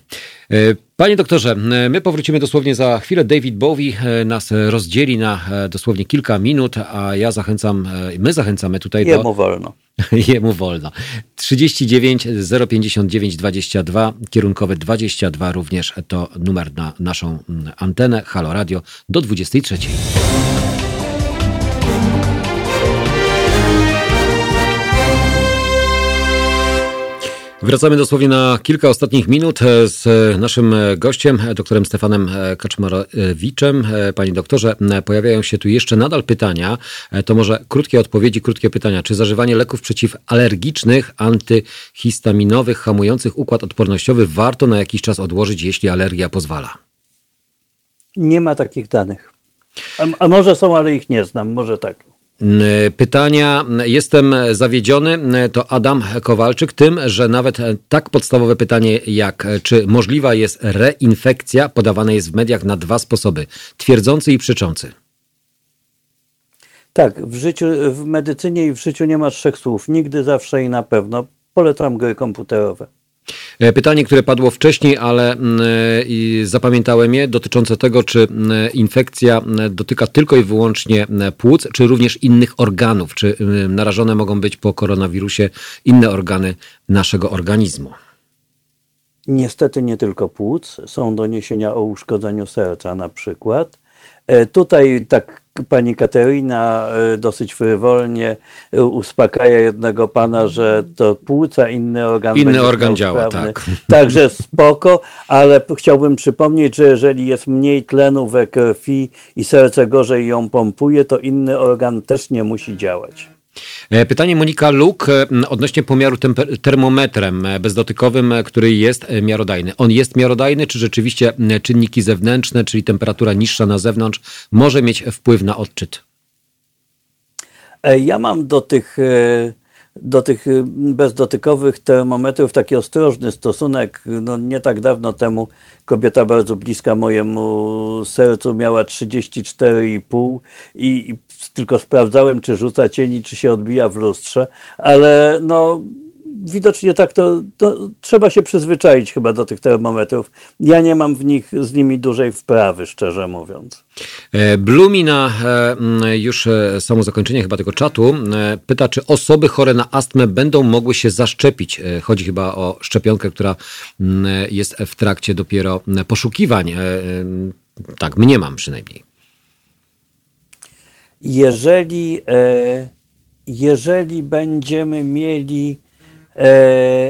Panie doktorze, e, my powrócimy dosłownie za chwilę. David Bowie e, nas rozdzieli na e, dosłownie kilka minut, a ja zachęcam, my zachęcamy tutaj do. Jemu wolno. Jemu wolno. 39 059 22, kierunkowy 22 również to numer na naszą mm, antenę Halo Radio do 23. Wracamy dosłownie na kilka ostatnich minut e, z naszym e, gościem, e, doktorem Stefanem Kaczmarowiczem. Panie doktorze, pojawiają się tu jeszcze nadal pytania. To może krótkie odpowiedzi, krótkie pytania. Czy zażywanie leków przeciwalergicznych, antyhistaminowych, hamujących układ odpornościowy warto na jakiś czas odłożyć, jeśli alergia pozwala? Nie ma takich danych. A, a może są, ale ich nie znam. Może tak. Pytania. Jestem zawiedziony. To Adam Kowalczyk tym, że nawet tak podstawowe pytanie jak czy możliwa jest reinfekcja podawane jest w mediach na dwa sposoby. Twierdzący i przeczący. Tak, w życiu, w medycynie i w życiu nie ma trzech słów. Nigdy, zawsze i na pewno. Polecam gry komputerowe. E, pytanie, które padło wcześniej, ale mm, e, zapamiętałem je, dotyczące tego, czy mm, infekcja mm, dotyka tylko i wyłącznie płuc, czy również innych organów, czy narażone mogą być po koronawirusie inne organy naszego organizmu. Niestety nie tylko płuc, są doniesienia o uszkodzeniu serca na przykład. E, tutaj tak pani Katerina e, dosyć frywolnie e, uspokaja jednego pana, że to płuca, inny organ Inny organ działa, tak. Także spoko, ale chciałbym przypomnieć, że jeżeli jest mniej tlenu we krwi i serce gorzej ją pompuje, to inny organ też nie musi działać. E, pytanie Monika Luk e, odnośnie pomiaru termometrem e, bezdotykowym, który jest miarodajny. On jest miarodajny, czy rzeczywiście czynniki zewnętrzne, czyli temperatura niższa na zewnątrz, może mieć wpływ na odczyt? Ja mam do tych do tych y, bezdotykowych termometrów taki ostrożny stosunek. No, nie tak dawno temu kobieta bardzo bliska mojemu sercu miała 34,5 i, i tylko sprawdzałem, czy rzuca cieni, czy się odbija w lustrze, ale no widocznie tak to, to, trzeba się przyzwyczaić chyba do tych termometrów. Ja nie mam w nich z nimi dużej wprawy, szczerze mówiąc. E, Blumi na e, już e, samo zakończenie chyba tego czatu pyta, czy osoby chore na astmę będą mogły się zaszczepić. Chodzi chyba o szczepionkę, która jest w trakcie dopiero poszukiwań. Tak, mnie mam przynajmniej. Jeżeli, jeżeli będziemy mieli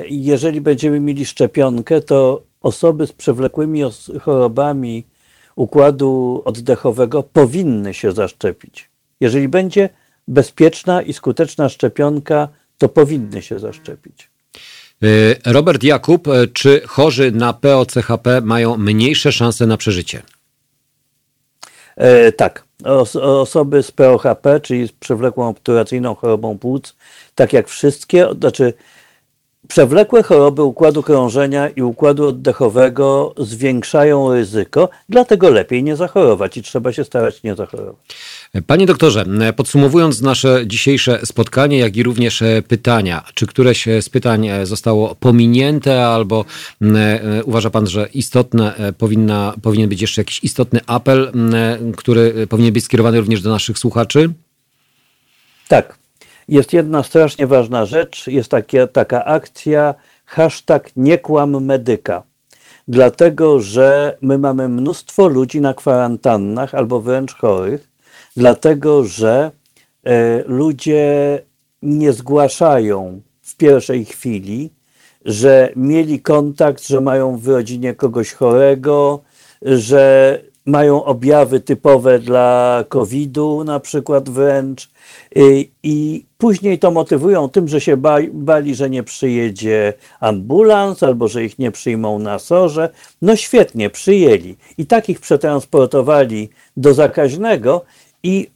jeżeli będziemy mieli szczepionkę, to osoby z przewlekłymi chorobami układu oddechowego powinny się zaszczepić. Jeżeli będzie bezpieczna i skuteczna szczepionka, to powinny się zaszczepić. E, Robert Jakub, e, czy chorzy na POCHP mają mniejsze szanse na przeżycie? E, tak. Os osoby z POHP, czyli z przewlekłą obturacyjną chorobą płuc, tak jak wszystkie, znaczy Przewlekłe choroby układu krążenia i układu oddechowego zwiększają ryzyko, dlatego lepiej nie zachorować i trzeba się starać nie zachorować. Panie doktorze, podsumowując nasze dzisiejsze spotkanie, jak i również e, pytania, czy któreś z pytań e, zostało pominięte, albo e, uważa Pan, że istotne powinna, powinien być jeszcze jakiś istotny apel, który powinien być skierowany również do naszych słuchaczy? Tak, jest jedna strasznie ważna rzecz, jest takie, taka akcja hashtag nie kłam medyka. Dlatego, że my mamy mnóstwo ludzi na kwarantannach albo wręcz chorych, dlatego, że e, ludzie nie zgłaszają w pierwszej chwili, że mieli kontakt, że mają w rodzinie kogoś chorego, że mają objawy typowe dla COVID-u, na przykład wręcz, y, i później to motywują tym, że się bali, że nie przyjedzie ambulans albo że ich nie przyjmą na sorze. No świetnie, przyjęli. I takich przetransportowali do zakaźnego i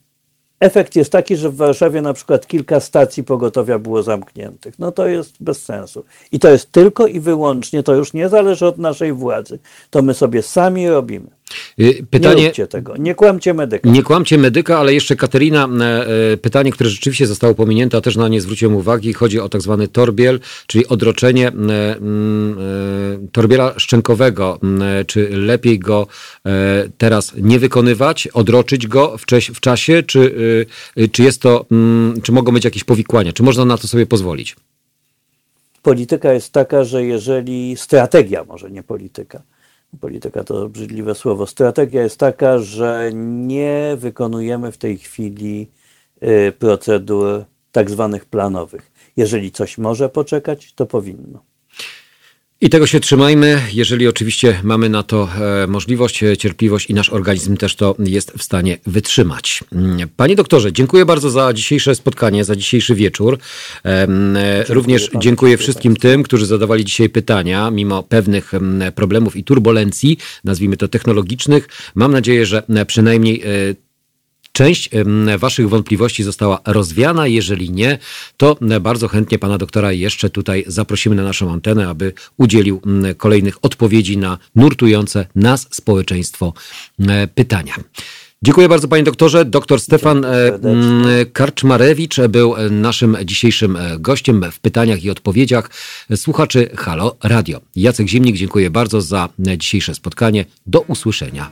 Efekt jest taki, że w Warszawie na przykład kilka stacji pogotowia było zamkniętych. No to jest bez sensu. I to jest tylko i wyłącznie, to już nie zależy od naszej władzy. To my sobie sami robimy. Y, pytanie, nie róbcie tego, nie kłamcie medyka. Nie kłamcie medyka, ale jeszcze Katerina, e, e, pytanie, które rzeczywiście zostało pominięte, a też na nie zwróciłem uwagi, chodzi o tak zwany torbiel, czyli odroczenie e, torbiela szczękowego. Czy lepiej go teraz nie wykonywać, odroczyć go w, czasie, czy, czy jest to, czy mogą być jakieś powikłania, czy można na to sobie pozwolić? Polityka jest taka, że jeżeli strategia, może nie polityka, polityka to obrzydliwe słowo. Strategia jest taka, że nie wykonujemy w tej chwili y, procedur tak zwanych planowych. Jeżeli coś może poczekać, to powinno. I tego się trzymajmy, jeżeli oczywiście mamy na to e, możliwość, e, cierpliwość i nasz organizm też to jest w stanie wytrzymać. Mm, panie doktorze, dziękuję bardzo za dzisiejsze spotkanie, za dzisiejszy wieczór. E, Również dziękuję, dziękuję wszystkim tym, którzy zadawali dzisiaj pytania, mimo pewnych problemów i turbulencji, nazwijmy to technologicznych. Mam nadzieję, że przynajmniej Część Waszych wątpliwości została rozwiana. Jeżeli nie, to bardzo chętnie Pana doktora jeszcze tutaj zaprosimy na naszą antenę, aby udzielił kolejnych odpowiedzi na nurtujące nas społeczeństwo pytania. Dziękuję bardzo panie doktorze. Doktor Stefan e, Karczmarewicz był e, naszym dzisiejszym e, gościem w pytaniach i odpowiedziach słuchaczy Halo Radio. Jacek Zimnik, dziękuję bardzo za e, dzisiejsze spotkanie. Do usłyszenia.